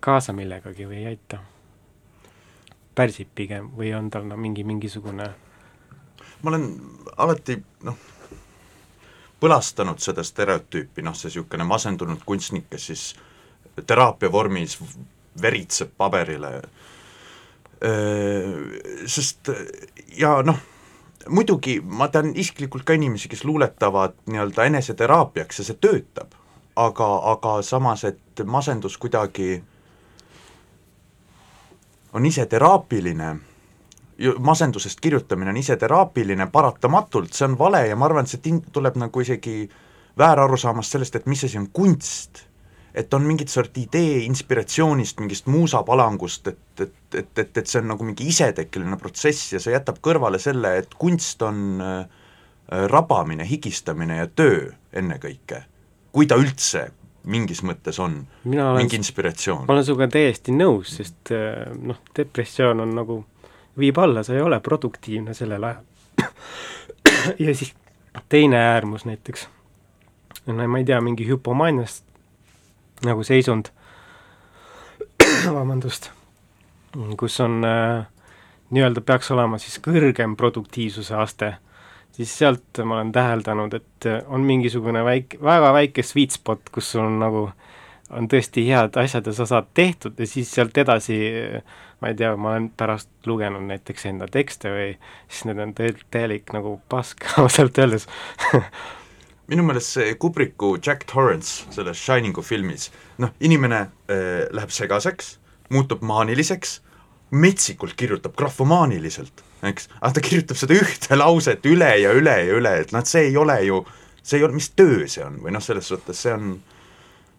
kaasa millegagi või ei aita? pärsib pigem või on tal no, mingi, mingisugune ma olen alati noh, põlastanud seda stereotüüpi, noh see niisugune masendunud kunstnik, kes siis teraapia vormis veritseb paberile äh, sest ja noh, muidugi ma tean isiklikult ka inimesi, kes luuletavad nii-öelda eneseteraapiaks ja see töötab, aga, aga samas, et masendus kuidagi on ise teraapiline, masendusest kirjutamine on ise teraapiline paratamatult, see on vale ja ma arvan, et see tin-, tuleb nagu isegi väärarusaamast sellest, et mis asi on kunst et on mingit sorti idee inspiratsioonist, mingist muusapalangust, et, et, et, et, et see on nagu mingi isetekkeline protsess ja see jätab kõrvale selle, et kunst on äh, rabamine, higistamine ja töö ennekõike. kui ta üldse mingis mõttes on olen, mingi inspiratsioon. ma olen sinuga täiesti nõus, sest äh, noh, depressioon on nagu, viib alla, sa ei ole produktiivne sellel ajal. [coughs] ja siis teine äärmus näiteks, no ma ei tea, mingi hüpomaaniast nagu seisund, [coughs] vabandust, kus on äh, nii-öelda peaks olema siis kõrgem produktiivsuse aste, siis sealt ma olen täheldanud, et on mingisugune väike, väga väike sweet spot, kus sul on nagu, on tõesti head asjad ja sa saad tehtud ja siis sealt edasi ma ei tea, ma olen pärast lugenud näiteks enda tekste või siis need on täielik nagu pask ausalt öeldes [laughs] minu meelest see Kubricku Jack Torrance selles Shiningu filmis, noh, inimene äh, läheb segaseks, muutub maaniliseks, metsikult kirjutab grafomaaniliselt, eks, aga ta kirjutab seda ühte lauset üle ja üle ja üle, et noh, see ei ole ju, see ei ole, mis töö see on või noh, selles suhtes see on,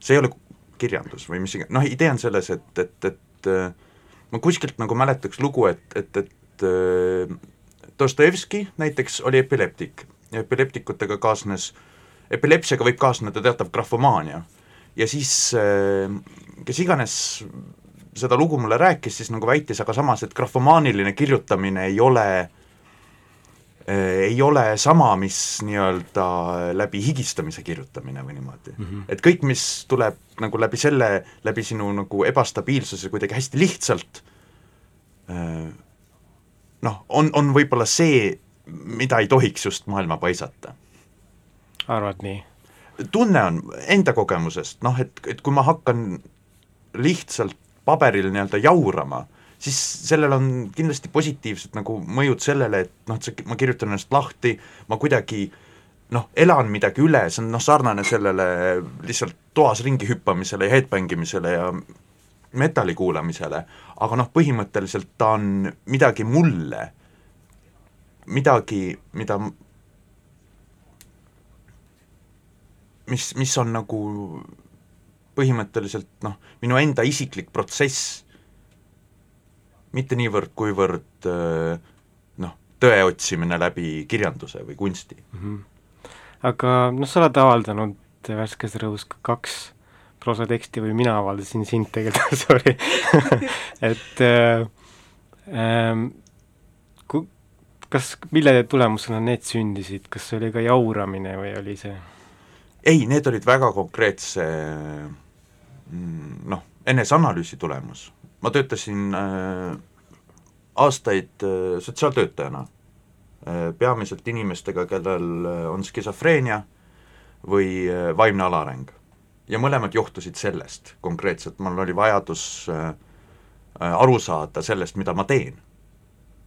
see ei ole kirjandus või mis iganes, noh, idee on selles, et, et, et äh, ma kuskilt nagu mäletaks lugu, et, et, et äh, Dostojevski näiteks oli epileptik ja epileptikutega kaasnes äh, epilepsiaga võib kaasneda teatav grafomaania. ja siis äh, kes iganes seda lugu mulle rääkis, siis nagu väitis, aga samas, et grafomaaniline kirjutamine ei ole äh, ei ole sama, mis nii-öelda läbi higistamise kirjutamine või niimoodi mm. -hmm. et kõik, mis tuleb nagu läbi selle, läbi sinu nagu ebastabiilsuse kuidagi hästi lihtsalt, äh, noh, on, on võib-olla see, mida ei tohiks just maailma paisata arvad nii? tunne on enda kogemusest, noh et, et kui ma hakkan lihtsalt paberil nii-öelda jaurama, siis sellel on kindlasti positiivsed nagu mõjud sellele, et noh, et see, ma kirjutan ennast lahti, ma kuidagi noh, elan midagi üle, see on noh, sarnane sellele lihtsalt toas ringi hüppamisele ja headbangimisele ja metalli kuulamisele, aga noh, põhimõtteliselt ta on midagi mulle, midagi, mida mis, mis on nagu põhimõtteliselt noh, minu enda isiklik protsess, mitte niivõrd, kuivõrd noh, tõe otsimine läbi kirjanduse või kunsti mm. -hmm. aga noh, sa oled avaldanud värskes rõhus kaks proosateksti või mina avaldasin sind tegelikult [laughs] sorry et äh, äh, ku-, kas, mille tulemusena need sündisid, kas see oli ka jauramine või oli see ei, need olid väga konkreetse mm, noh, eneseanalüüsi tulemus. ma töötasin äh, aastaid äh, sotsiaaltöötajana äh,, peamiselt inimestega, kellel äh, on skisofreenia või äh, vaimne alaareng. ja mõlemad johtusid sellest konkreetselt, mul oli vajadus äh, äh, aru saada sellest, mida ma teen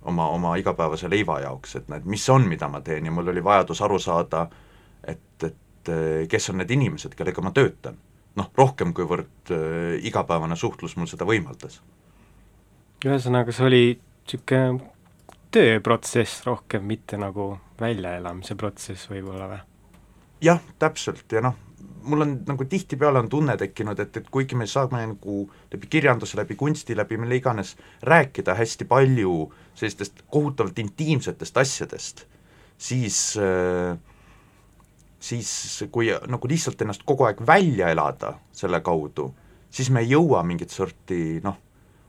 oma, oma igapäevase leiva jaoks, et näed, mis on, mida ma teen ja mul oli vajadus aru saada, et, et eh, kes on need inimesed, kellega ma töötan. noh, rohkem kuivõrd äh, igapäevane suhtlus mul seda võimaldas. ühesõnaga, see oli niisugune tööprotsess rohkem, mitte nagu väljaelamise protsess võib-olla või? jah, täpselt ja noh, mul on nagu tihtipeale on tunne tekkinud, et, et kuigi me saame nagu läbi kirjanduse, läbi kunsti, läbi mille iganes rääkida hästi palju sellistest kohutavalt intiimsetest asjadest, siis äh, siis kui nagu lihtsalt ennast kogu aeg välja elada selle kaudu, siis me ei jõua mingit sorti noh,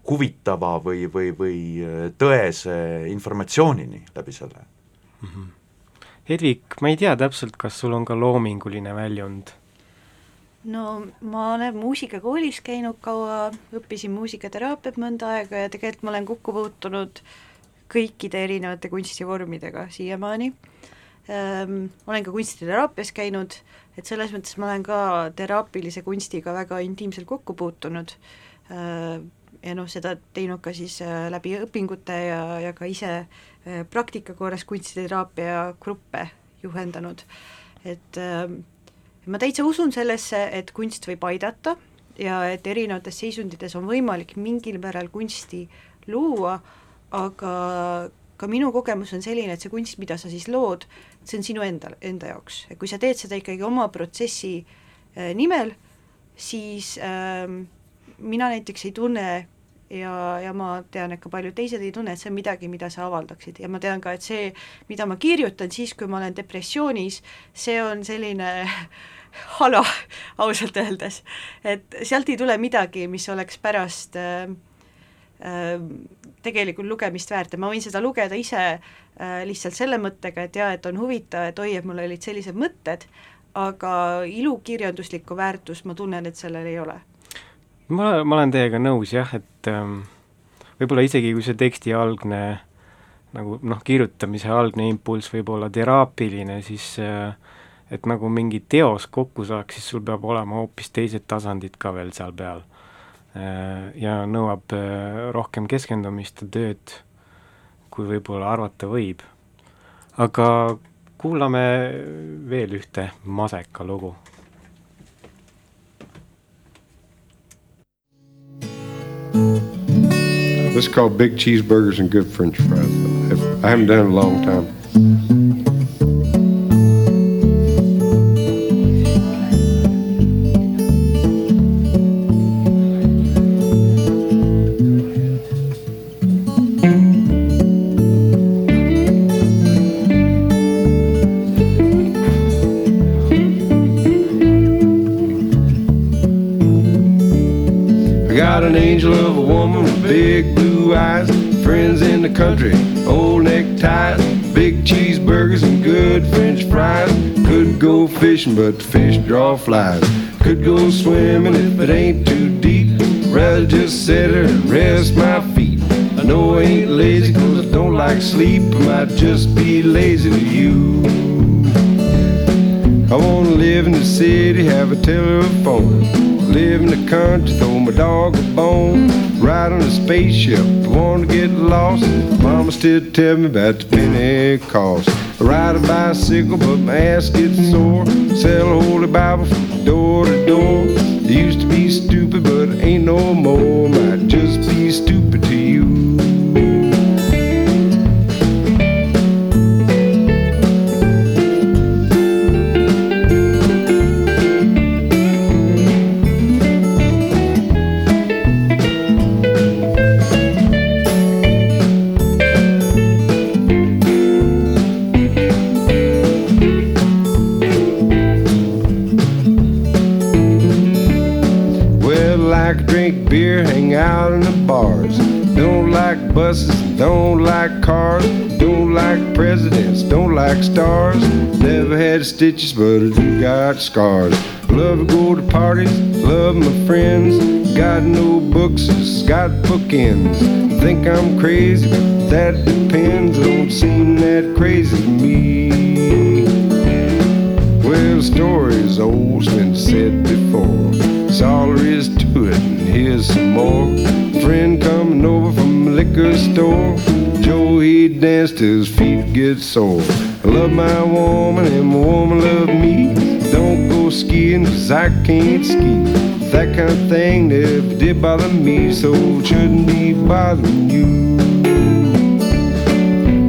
huvitava või, või, või äh, tõese informatsioonini läbi selle mm. -hmm. Hedvig, ma ei tea täpselt, kas sul on ka loominguline väljund? no ma olen muusikakoolis käinud kaua, õppisin muusikateraapiat mõnda aega ja tegelikult ma olen kokku puutunud kõikide erinevate kunstivormidega siiamaani ähm,, olen ka kunstiteraapias käinud, et selles mõttes ma olen ka teraapilise kunstiga väga intiimselt kokku puutunud. Äh,, ja noh, seda teinud ka siis äh, läbi õpingute ja, ja ka ise äh, praktika korras kunstiteraapia gruppe juhendanud, et äh, ma täitsa usun sellesse, et kunst võib aidata ja et erinevates seisundites on võimalik mingil määral kunsti luua, aga ka minu kogemus on selline, et see kunst, mida sa siis lood, see on sinu enda, enda jaoks, et kui sa teed seda ikkagi oma protsessi äh, nimel, siis äh, mina näiteks ei tunne ja, ja ma tean, et ka paljud teised ei tunne, et see on midagi, mida sa avaldaksid. Ja ma tean ka, et see, mida ma kirjutan siis, kui ma olen depressioonis, see on selline [laughs] hala ausalt öeldes, et sealt ei tule midagi, mis oleks pärast äh, tegelikult lugemist väärt ja ma võin seda lugeda ise äh, lihtsalt selle mõttega, et jaa, et on huvitav, et oi, et mul olid sellised mõtted, aga ilukirjanduslikku väärtust ma tunnen, et sellel ei ole. ma, ma olen teiega nõus jah, et ähm, võib-olla isegi, kui see teksti algne nagu noh, kirjutamise algne impulss võib olla teraapiline, siis äh, et nagu mingi teos kokku saaks, siis sul peab olema hoopis teised tasandid ka veel seal peal ja nõuab äh, rohkem keskendumist ja tööd, kui võib-olla arvata võib. aga kuulame veel ühte maseka lugu. This is called Big Cheeseburgers and Good French Fries. I haven't done it in a long time. But fish draw flies. Could go swimming if it ain't too deep. Rather just sit here and rest my feet. I know I ain't lazy cause I don't like sleep. I might just be lazy to you. I wanna live in the city, have a telephone live in the country, throw my dog a bone, ride on a spaceship, wanna get lost. Mama still tell me about the Pentecost. Ride a bicycle, but my ass gets sore. Sell a holy Bible from door to door. Used to be stupid, but ain't no more. Might just be stupid to you. Buses, don't like cars, don't like presidents, don't like stars. Never had stitches, but I do got scars. Love to go to parties, love my friends. Got no books, just got bookends. Think I'm crazy, but that depends. Don't seem that crazy to me. Well, stories old's been said before. That's all there is to it, and here's some more. Friend coming over liquor store. Joe, he danced his feet get sore. I love my woman and my woman love me. Don't go skiing cause I can't ski. That kind of thing never did bother me, so it shouldn't be bothering you.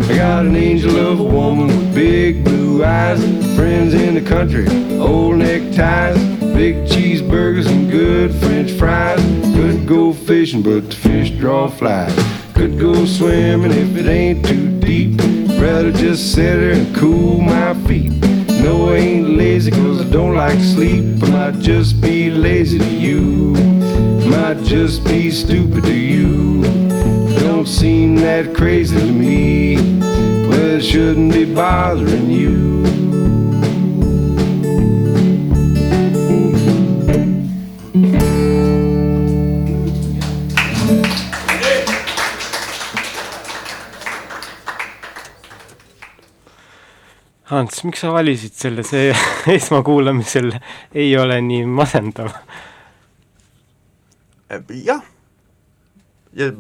I got an angel of a woman with big blue eyes, friends in the country, old neckties, big cheeseburgers and good french fries. Could go fishing, but the fish draw flies. Go swimming if it ain't too deep. Rather just sit there and cool my feet. No, I ain't lazy cause I don't like sleep. I might just be lazy to you. Might just be stupid to you. Don't seem that crazy to me. Well, it shouldn't be bothering you. Ants, miks sa valisid selle, see [laughs] esmakuulamisel ei ole nii masendav? jah, ja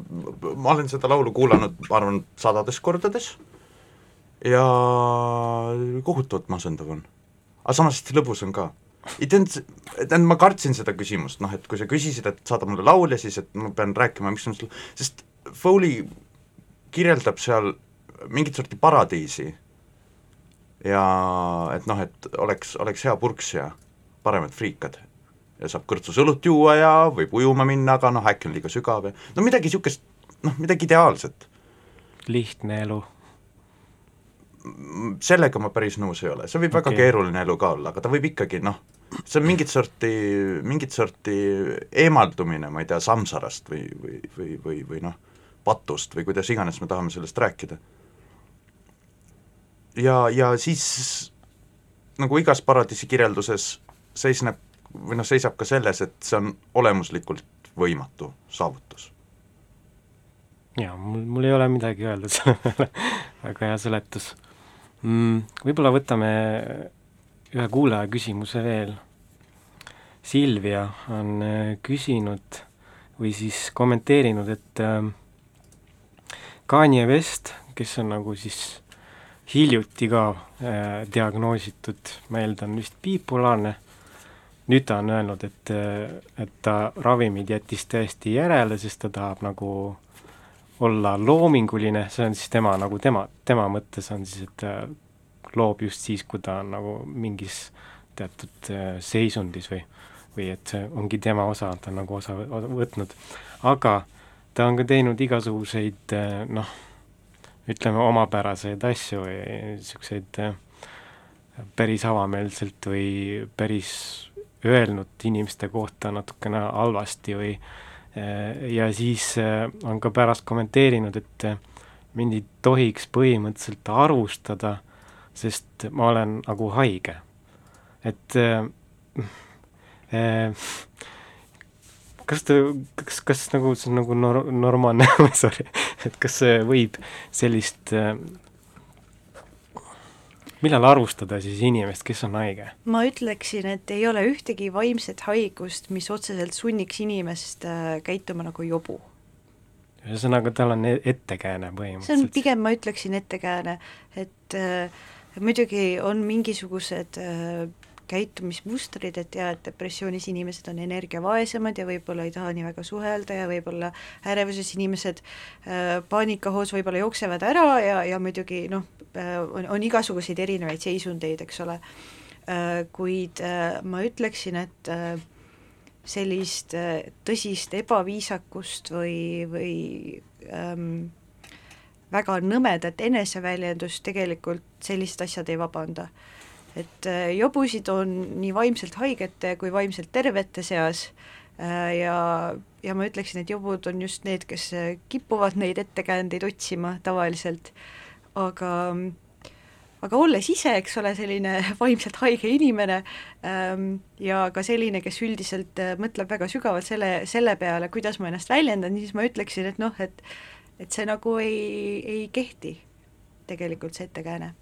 ma olen seda laulu kuulanud, ma arvan, sadades kordades ja kohutavalt masendav on. aga samas lõbus on ka. teadnud, tähendab, ma kartsin seda küsimust, noh et kui sa küsisid, et saada mulle laul ja siis, et ma pean rääkima, miks on sul, sest Foley kirjeldab seal mingit sorti paradiisi ja et noh, et oleks, oleks hea purks ja paremad friikad ja saab kõrtsus õlut juua ja võib ujuma minna, aga noh, äkki on liiga sügav ja no midagi niisugust, noh, midagi ideaalset. lihtne elu. sellega ma päris nõus ei ole, see võib okay. väga keeruline elu ka olla, aga ta võib ikkagi noh, see on mingit sorti, mingit sorti eemaldumine, ma ei tea, samsarast või, või, või, või, või noh, patust või kuidas iganes me tahame sellest rääkida. Ja, ja siis nagu igas paradiisi kirjelduses seisneb või noh, seisab ka selles, et see on olemuslikult võimatu saavutus. jaa, mul, mul ei ole midagi öelda [laughs] selle peale, väga hea seletus mm,. Võib-olla võtame ühe kuulaja küsimuse veel. Silvia on äh, küsinud või siis kommenteerinud, et äh, Kanye West, kes on nagu siis hiljuti ka äh, diagnoositud, ma eeldan vist bipolaarne nüüd ta on öelnud, et, et ta ravimid jättis täiesti järele, sest ta tahab nagu olla loominguline, see on siis tema nagu tema, tema mõttes on siis, et ta loob just siis, kui ta on nagu mingis teatud äh, seisundis või, või et see ongi tema osa, ta on nagu osa, osa võtnud. aga ta on ka teinud igasuguseid äh, noh, ütleme omapäraseid asju niisuguseid äh, päris avameelselt või päris öelnud inimeste kohta natukene halvasti või eh, ja siis eh, on ka pärast kommenteerinud, et eh, mind ei tohiks põhimõtteliselt arvustada, sest ma olen nagu haige. et kas ta, kas, kas nagu see on nagu nor-, normaalne [laughs] sorry, et kas võib sellist millal arvustada siis inimest, kes on haige? ma ütleksin, et ei ole ühtegi vaimset haigust, mis otseselt sunniks inimest äh, käituma nagu jobu. ühesõnaga, tal on e-, ettekääne põhimõtteliselt? see on pigem, ma ütleksin, ettekääne, et äh, muidugi on mingisugused äh, käitumismustrid, et jaa, et depressioonis inimesed on energiavaesemad ja võib-olla ei taha nii väga suhelda ja võib-olla ärevuses inimesed äh, paanikahoos võib-olla jooksevad ära ja, ja muidugi noh äh,, on, on igasuguseid erinevaid seisundeid, eks ole. Äh,, kuid äh, ma ütleksin, et äh, sellist äh, tõsist ebaviisakust või, või ähm, väga nõmedat eneseväljendust tegelikult sellised asjad ei vabanda et äh, jobusid on nii vaimselt haigete kui vaimselt tervete seas äh, ja, ja ma ütleksin, et jobud on just need, kes äh, kipuvad neid ettekäändeid otsima tavaliselt, aga aga olles ise, eks ole, selline [laughs] vaimselt haige inimene ähm, ja ka selline, kes üldiselt mõtleb väga sügavalt selle, selle peale, kuidas ma ennast väljendan, siis ma ütleksin, et noh, et et see nagu ei, ei kehti tegelikult, see ettekääne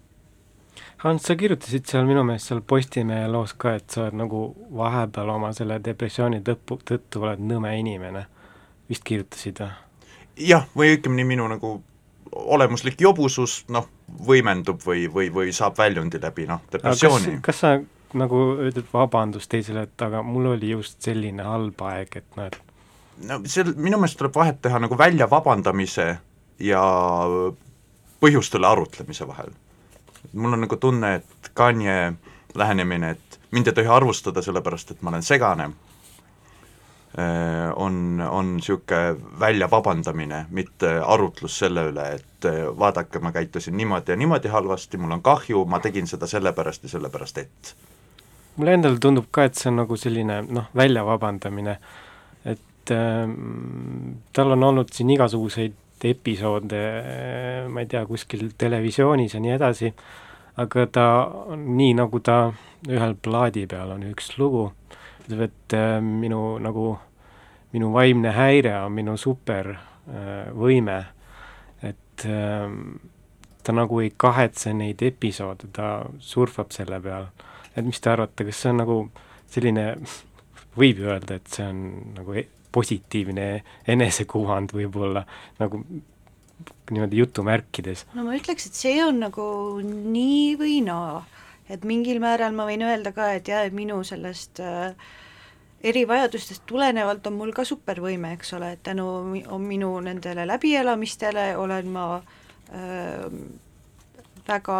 Hans, sa kirjutasid seal minu meelest seal Postimehe loos ka, et sa oled nagu vahepeal oma selle depressiooni tõttu, tõttu oled nõme inimene. vist kirjutasid või? jah, või õigemini minu nagu olemuslik jobusus noh, võimendub või, või, või saab väljundi läbi noh, depressiooni. kas sa nagu ütled vabandust teisele, et aga mul oli just selline halb aeg, et noh, et no seal minu meelest tuleb vahet teha nagu välja vabandamise ja põhjustele arutlemise vahel mul on nagu tunne, et Kanye lähenemine, et mind ei tohi arvustada sellepärast, et ma olen segane, äh, on, on niisugune välja vabandamine, mitte arutlus selle üle, et äh, vaadake, ma käitusin niimoodi ja niimoodi halvasti, mul on kahju, ma tegin seda sellepärast ja sellepärast, et. Mulle endale tundub ka, et see on nagu selline noh, välja vabandamine, et äh, tal on olnud siin igasuguseid episoode, ma ei tea, kuskil televisioonis ja nii edasi, aga ta, nii nagu ta ühel plaadi peal on üks lugu, ütleb, et äh, minu nagu, minu vaimne häire on minu supervõime äh,, et äh, ta nagu ei kahetse neid episoode, ta surfab selle peal. et mis te arvate, kas see on nagu selline, võib ju öelda, et see on nagu e positiivne enesekuvand võib-olla, nagu niimoodi jutumärkides. no ma ütleks, et see on nagu nii või naa, et mingil määral ma võin öelda ka, et jah, et minu sellest äh, erivajadustest tulenevalt on mul ka supervõime, eks ole, et tänu minu nendele läbielamistele olen ma äh, väga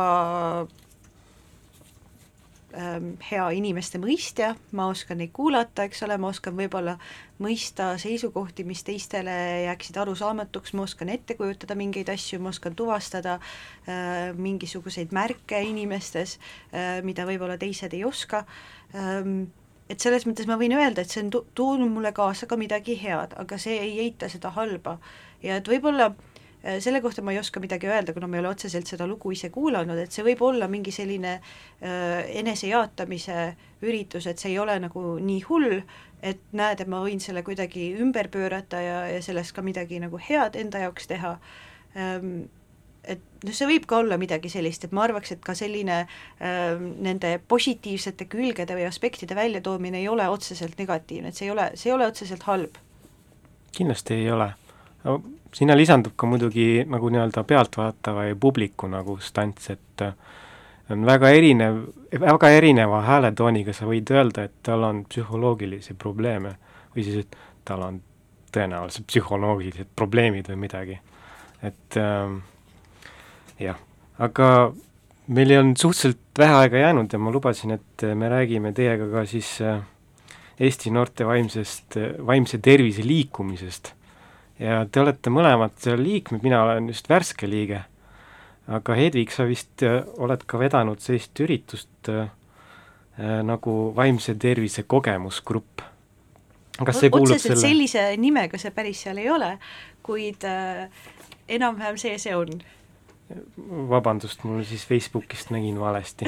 hea inimeste mõistja, ma oskan neid kuulata, eks ole, ma oskan võib-olla mõista seisukohti, mis teistele jääksid arusaamatuks, ma oskan ette kujutada mingeid asju, ma oskan tuvastada äh, mingisuguseid märke inimestes äh,, mida võib-olla teised ei oska ähm,, et selles mõttes ma võin öelda, et see on toonud mulle kaasa ka midagi head, aga see ei eita seda halba. ja et võib-olla äh, selle kohta ma ei oska midagi öelda, kuna ma ei ole otseselt seda lugu ise kuulanud, et see võib olla mingi selline äh, enesejaatamise üritus, et see ei ole nagu nii hull, et näed, et ma võin selle kuidagi ümber pöörata ja, ja sellest ka midagi nagu head enda jaoks teha ähm,, et noh, see võib ka olla midagi sellist, et ma arvaks, et ka selline äh, nende positiivsete külgede või aspektide väljatoomine ei ole otseselt negatiivne, et see ei ole, see ei ole otseselt halb. kindlasti ei ole. Sinna lisandub ka muidugi nagu nii-öelda pealtvaatava ja publiku nagu stants, et äh, on väga erinev, väga erineva hääletooniga sa võid öelda, et tal on psühholoogilisi probleeme või siis, et tal on tõenäoliselt psühholoogilised probleemid või midagi. et äh, jah, aga meil on suhteliselt vähe aega jäänud ja ma lubasin, et me räägime teiega ka siis äh, Eesti noorte vaimsest, vaimse tervise liikumisest. Ja te olete mõlemad seal liikmed, mina olen just värske liige, aga Hedvig, sa vist äh, oled ka vedanud sellist üritust äh, nagu vaimse tervise kogemusgrupp. kas see kuulub selle sellise nimega see päris seal ei ole, kuid äh, enam-vähem see see on vabandust, mul siis Facebookist nägin valesti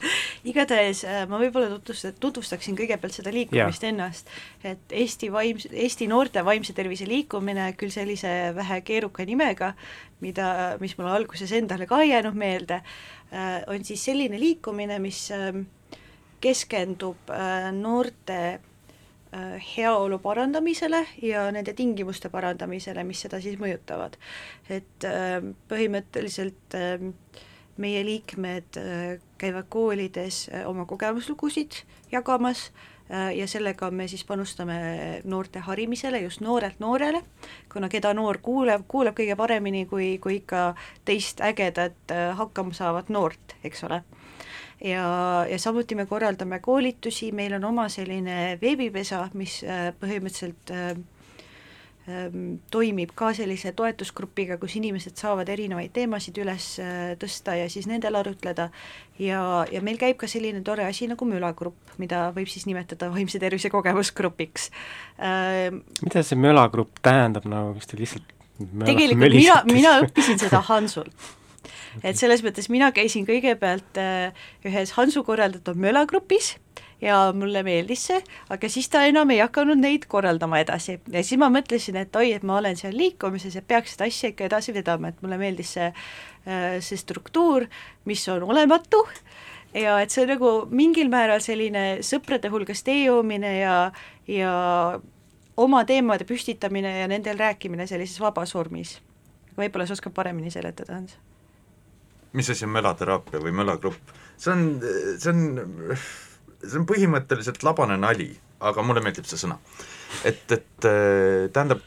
[laughs] igatahes äh, ma võib-olla tutvust-, tutvustaksin kõigepealt seda liikumist ja. ennast, et Eesti vaimse, Eesti noorte vaimse tervise liikumine, küll sellise vähe keeruka nimega, mida, mis mulle alguses endale ka ei jäänud meelde, äh, on siis selline liikumine, mis ähm, keskendub äh, noorte heaolu parandamisele ja nende tingimuste parandamisele, mis seda siis mõjutavad. et äh, põhimõtteliselt äh, meie liikmed käivad koolides oma kogemuslugusid jagamas ja sellega me siis panustame noorte harimisele, just noorelt noorele, kuna keda noor kuuleb, kuuleb kõige paremini kui, kui ikka teist ägedat hakkama saavat noort, eks ole ja, ja samuti me korraldame koolitusi, meil on oma selline veebipesa, mis äh, põhimõtteliselt äh, ähm, toimib ka sellise toetusgrupiga, kus inimesed saavad erinevaid teemasid üles äh, tõsta ja siis nendel arutleda. Ja, ja meil käib ka selline tore asi nagu mölagrupp, mida võib siis nimetada vaimse tervise kogemusgrupiks. mida see mölagrupp tähendab, nagu kas te lihtsalt tegelikult mina, mina õppisin seda Hansult [laughs] et selles mõttes mina käisin kõigepealt äh, ühes Hansu korraldatud mölagrupis ja mulle meeldis see, aga siis ta enam ei hakanud neid korraldama edasi ja siis ma mõtlesin, et oi, et ma olen seal liikumises ja peaks seda asja ikka edasi vedama, et mulle meeldis see, äh, see struktuur, mis on olematu ja et see on nagu mingil määral selline sõprade hulgas tee joomine ja, ja oma teemade püstitamine ja nendel rääkimine sellises vabas vormis. võib-olla sa oskad paremini seletada, Hans? Mis asi on mölateraapia või mölagrupp, see on, see on, see on põhimõtteliselt labane nali, aga mulle meeldib see sõna. et, et tähendab,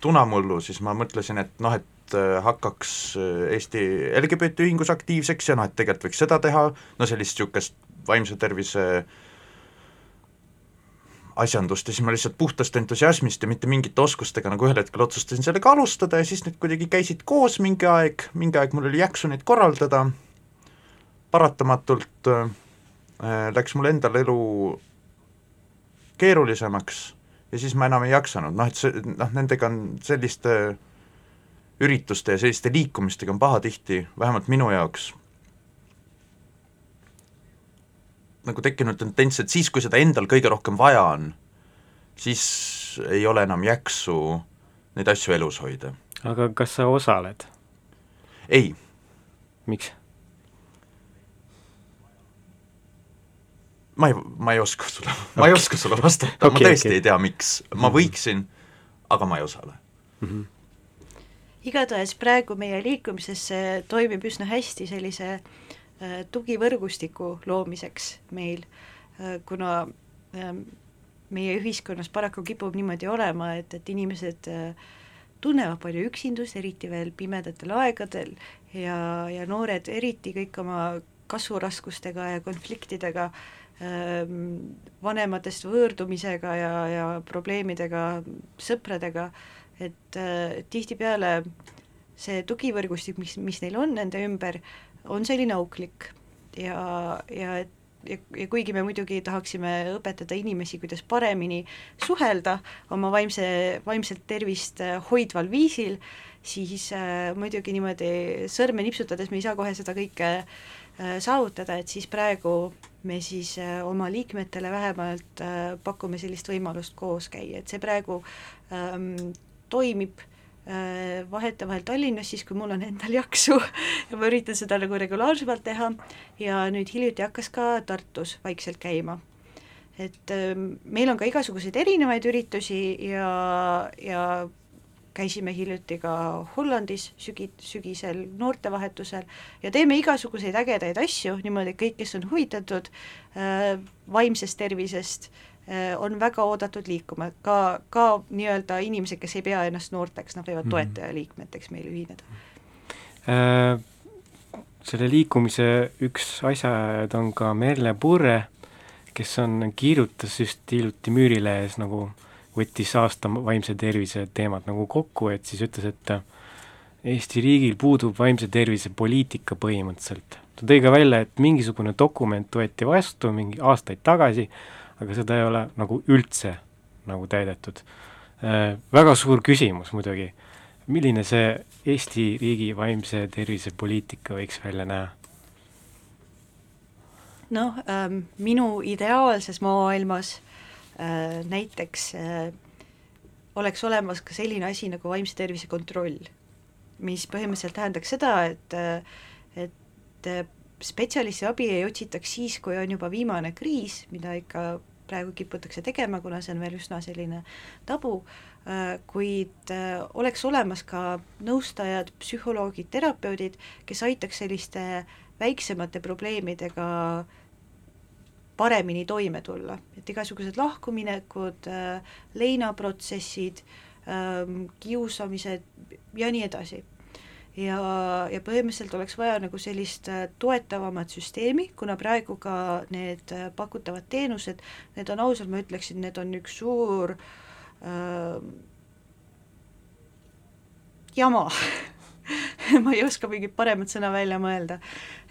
tunamullu siis ma mõtlesin, et noh, et hakkaks Eesti LGBT ühingus aktiivseks ja noh, et tegelikult võiks seda teha, no sellist niisugust vaimse tervise äh, asjandust ja siis ma lihtsalt puhtast entusiasmist ja mitte mingite oskustega nagu ühel hetkel otsustasin sellega alustada ja siis need kuidagi käisid koos mingi aeg, mingi aeg mul oli jaksu neid korraldada, paratamatult äh, läks mul endal elu keerulisemaks ja siis ma enam ei jaksanud, noh et see, noh nendega on selliste ürituste ja selliste liikumistega on pahatihti, vähemalt minu jaoks, nagu tekkinud tendents, et siis, kui seda endal kõige rohkem vaja on, siis ei ole enam jaksu neid asju elus hoida. aga kas sa osaled? ei. miks? ma ei, ma ei oska sulle, ma ei oska sulle vastata okay,, ma tõesti okay. ei tea, miks, ma võiksin, aga ma ei osale mm. -hmm igatahes praegu meie liikumises see toimib üsna hästi sellise äh, tugivõrgustiku loomiseks meil äh,, kuna äh, meie ühiskonnas paraku kipub niimoodi olema, et, et inimesed äh, tunnevad palju üksindust, eriti veel pimedatel aegadel ja, ja noored eriti kõik oma kasvuraskustega ja konfliktidega ähm, vanematest võõrdumisega ja, ja probleemidega sõpradega, et äh, tihtipeale see tugivõrgustik, mis, mis neil on nende ümber, on selline auklik. Ja, ja et ja, ja kuigi me muidugi tahaksime õpetada inimesi, kuidas paremini suhelda oma vaimse, vaimset tervist äh, hoidval viisil, siis äh, muidugi niimoodi sõrme nipsutades me ei saa kohe seda kõike äh, saavutada, et siis praegu me siis äh, oma liikmetele vähemalt äh, pakume sellist võimalust koos käia, et see praegu ähm, toimib äh, vahetevahel Tallinnas, siis kui mul on endal jaksu ja ma üritan seda nagu regulaarsemalt teha ja nüüd hiljuti hakkas ka Tartus vaikselt käima. et äh, meil on ka igasuguseid erinevaid üritusi ja, ja käisime hiljuti ka Hollandis sügi, sügisel noortevahetusel ja teeme igasuguseid ägedaid asju niimoodi, et kõik, kes on huvitatud äh, vaimsest tervisest äh,, on väga oodatud liikuma, ka, ka nii-öelda inimesed, kes ei pea ennast noorteks, nad võivad mm -hmm. toetajaliikmeteks meil ühineda äh,. Selle liikumise üks asjaajad on ka Merle Purre, kes on, kirjutas just hiljuti Müürilehes nagu äh, võttis aasta vaimse tervise teemad nagu kokku, et siis ütles, et Eesti riigil puudub vaimse tervise poliitika põhimõtteliselt. ta tõi ka välja, et mingisugune dokument võeti vastu mingi aastaid tagasi, aga seda ei ole nagu üldse nagu täidetud äh,. Väga suur küsimus muidugi, milline see Eesti riigi vaimse tervise poliitika võiks välja näha? noh ähm,, minu ideaalses maailmas Äh, näiteks äh, oleks olemas ka selline asi nagu vaimse tervise kontroll, mis põhimõtteliselt tähendaks seda, et äh, et spetsialisti abi ei otsitaks siis, kui on juba viimane kriis, mida ikka praegu kiputakse tegema, kuna see on veel üsna selline tabu, kuid oleks olemas ka nõustajad, psühholoogid, terapeudid, kes aitaks selliste väiksemate probleemidega paremini toime tulla, et igasugused lahkuminekud, äh, leinaprotsessid, ähm, kiusamised ja nii edasi. Ja, ja põhimõtteliselt oleks vaja nagu sellist äh, toetavamat süsteemi, kuna praegu ka need äh, pakutavad teenused, need on ausalt, ma ütleksin, need on üks suur äh, jama. [laughs] Ma ei oska mingit paremat sõna välja mõelda,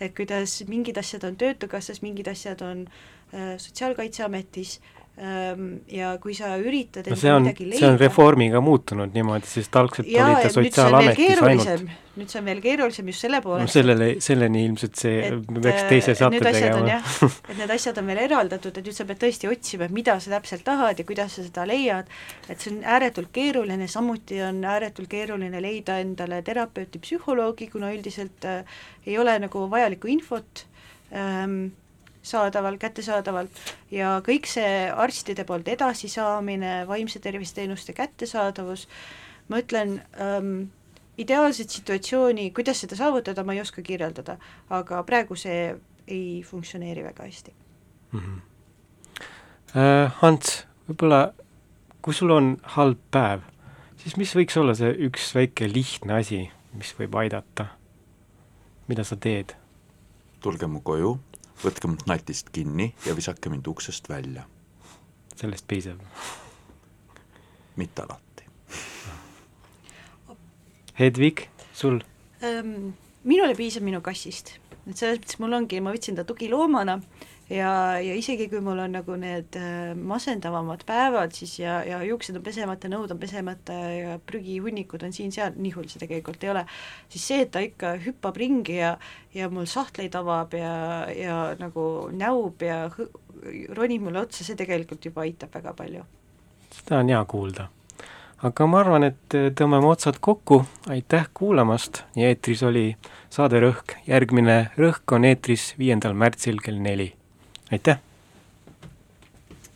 et kuidas mingid asjad on Töötukassas, mingid asjad on äh, Sotsiaalkaitseametis ähm, ja kui sa üritad no see on, see on reformiga muutunud niimoodi, sest algselt ja, oli ta Sotsiaalametis ainult. nüüd see on veel keerulisem just selle poolest. No sellele, selleni ilmselt see peaks teise saate tegema. et need asjad on veel eraldatud, et nüüd sa pead tõesti otsima, mida sa täpselt tahad ja kuidas sa seda leiad, et see on ääretult keeruline, samuti on ääretult keeruline leida endale terapeuti, psühholoogi, kuna üldiselt äh, ei ole nagu vajalikku infot. Ähm, saadaval, kättesaadaval ja kõik see arstide poolt edasisaamine, vaimse tervisteenuste kättesaadavus, ma ütlen ähm,, ideaalset situatsiooni, kuidas seda saavutada, ma ei oska kirjeldada, aga praegu see ei funktsioneeri väga hästi mm. -hmm. Hans, võib-olla kui sul on halb päev, siis mis võiks olla see üks väike lihtne asi, mis võib aidata? mida sa teed? tulge mu koju, võtke mind natist kinni ja visake mind uksest välja. sellest piisab? mitte alati. Hedvig, sul ähm,? minule piisab minu kassist, et selles mõttes mul ongi, ma võtsin ta tugiloomana ja, ja isegi kui mul on nagu need äh, masendavamad päevad, siis ja, ja juuksed on pesemata, nõud on pesemata ja prügihunnikud on siin-seal, nii hull see tegelikult ei ole, siis see, et ta ikka hüppab ringi ja, ja mul sahtleid avab ja, ja nagu näub ja ronib mulle otsa, see tegelikult juba aitab väga palju. seda on hea kuulda. Aga ma arvan, et tõmbame otsad kokku, aitäh kuulamast! Ja eetris oli saade Rõhk, järgmine Rõhk on eetris viiendal märtsil kell neli, aitäh!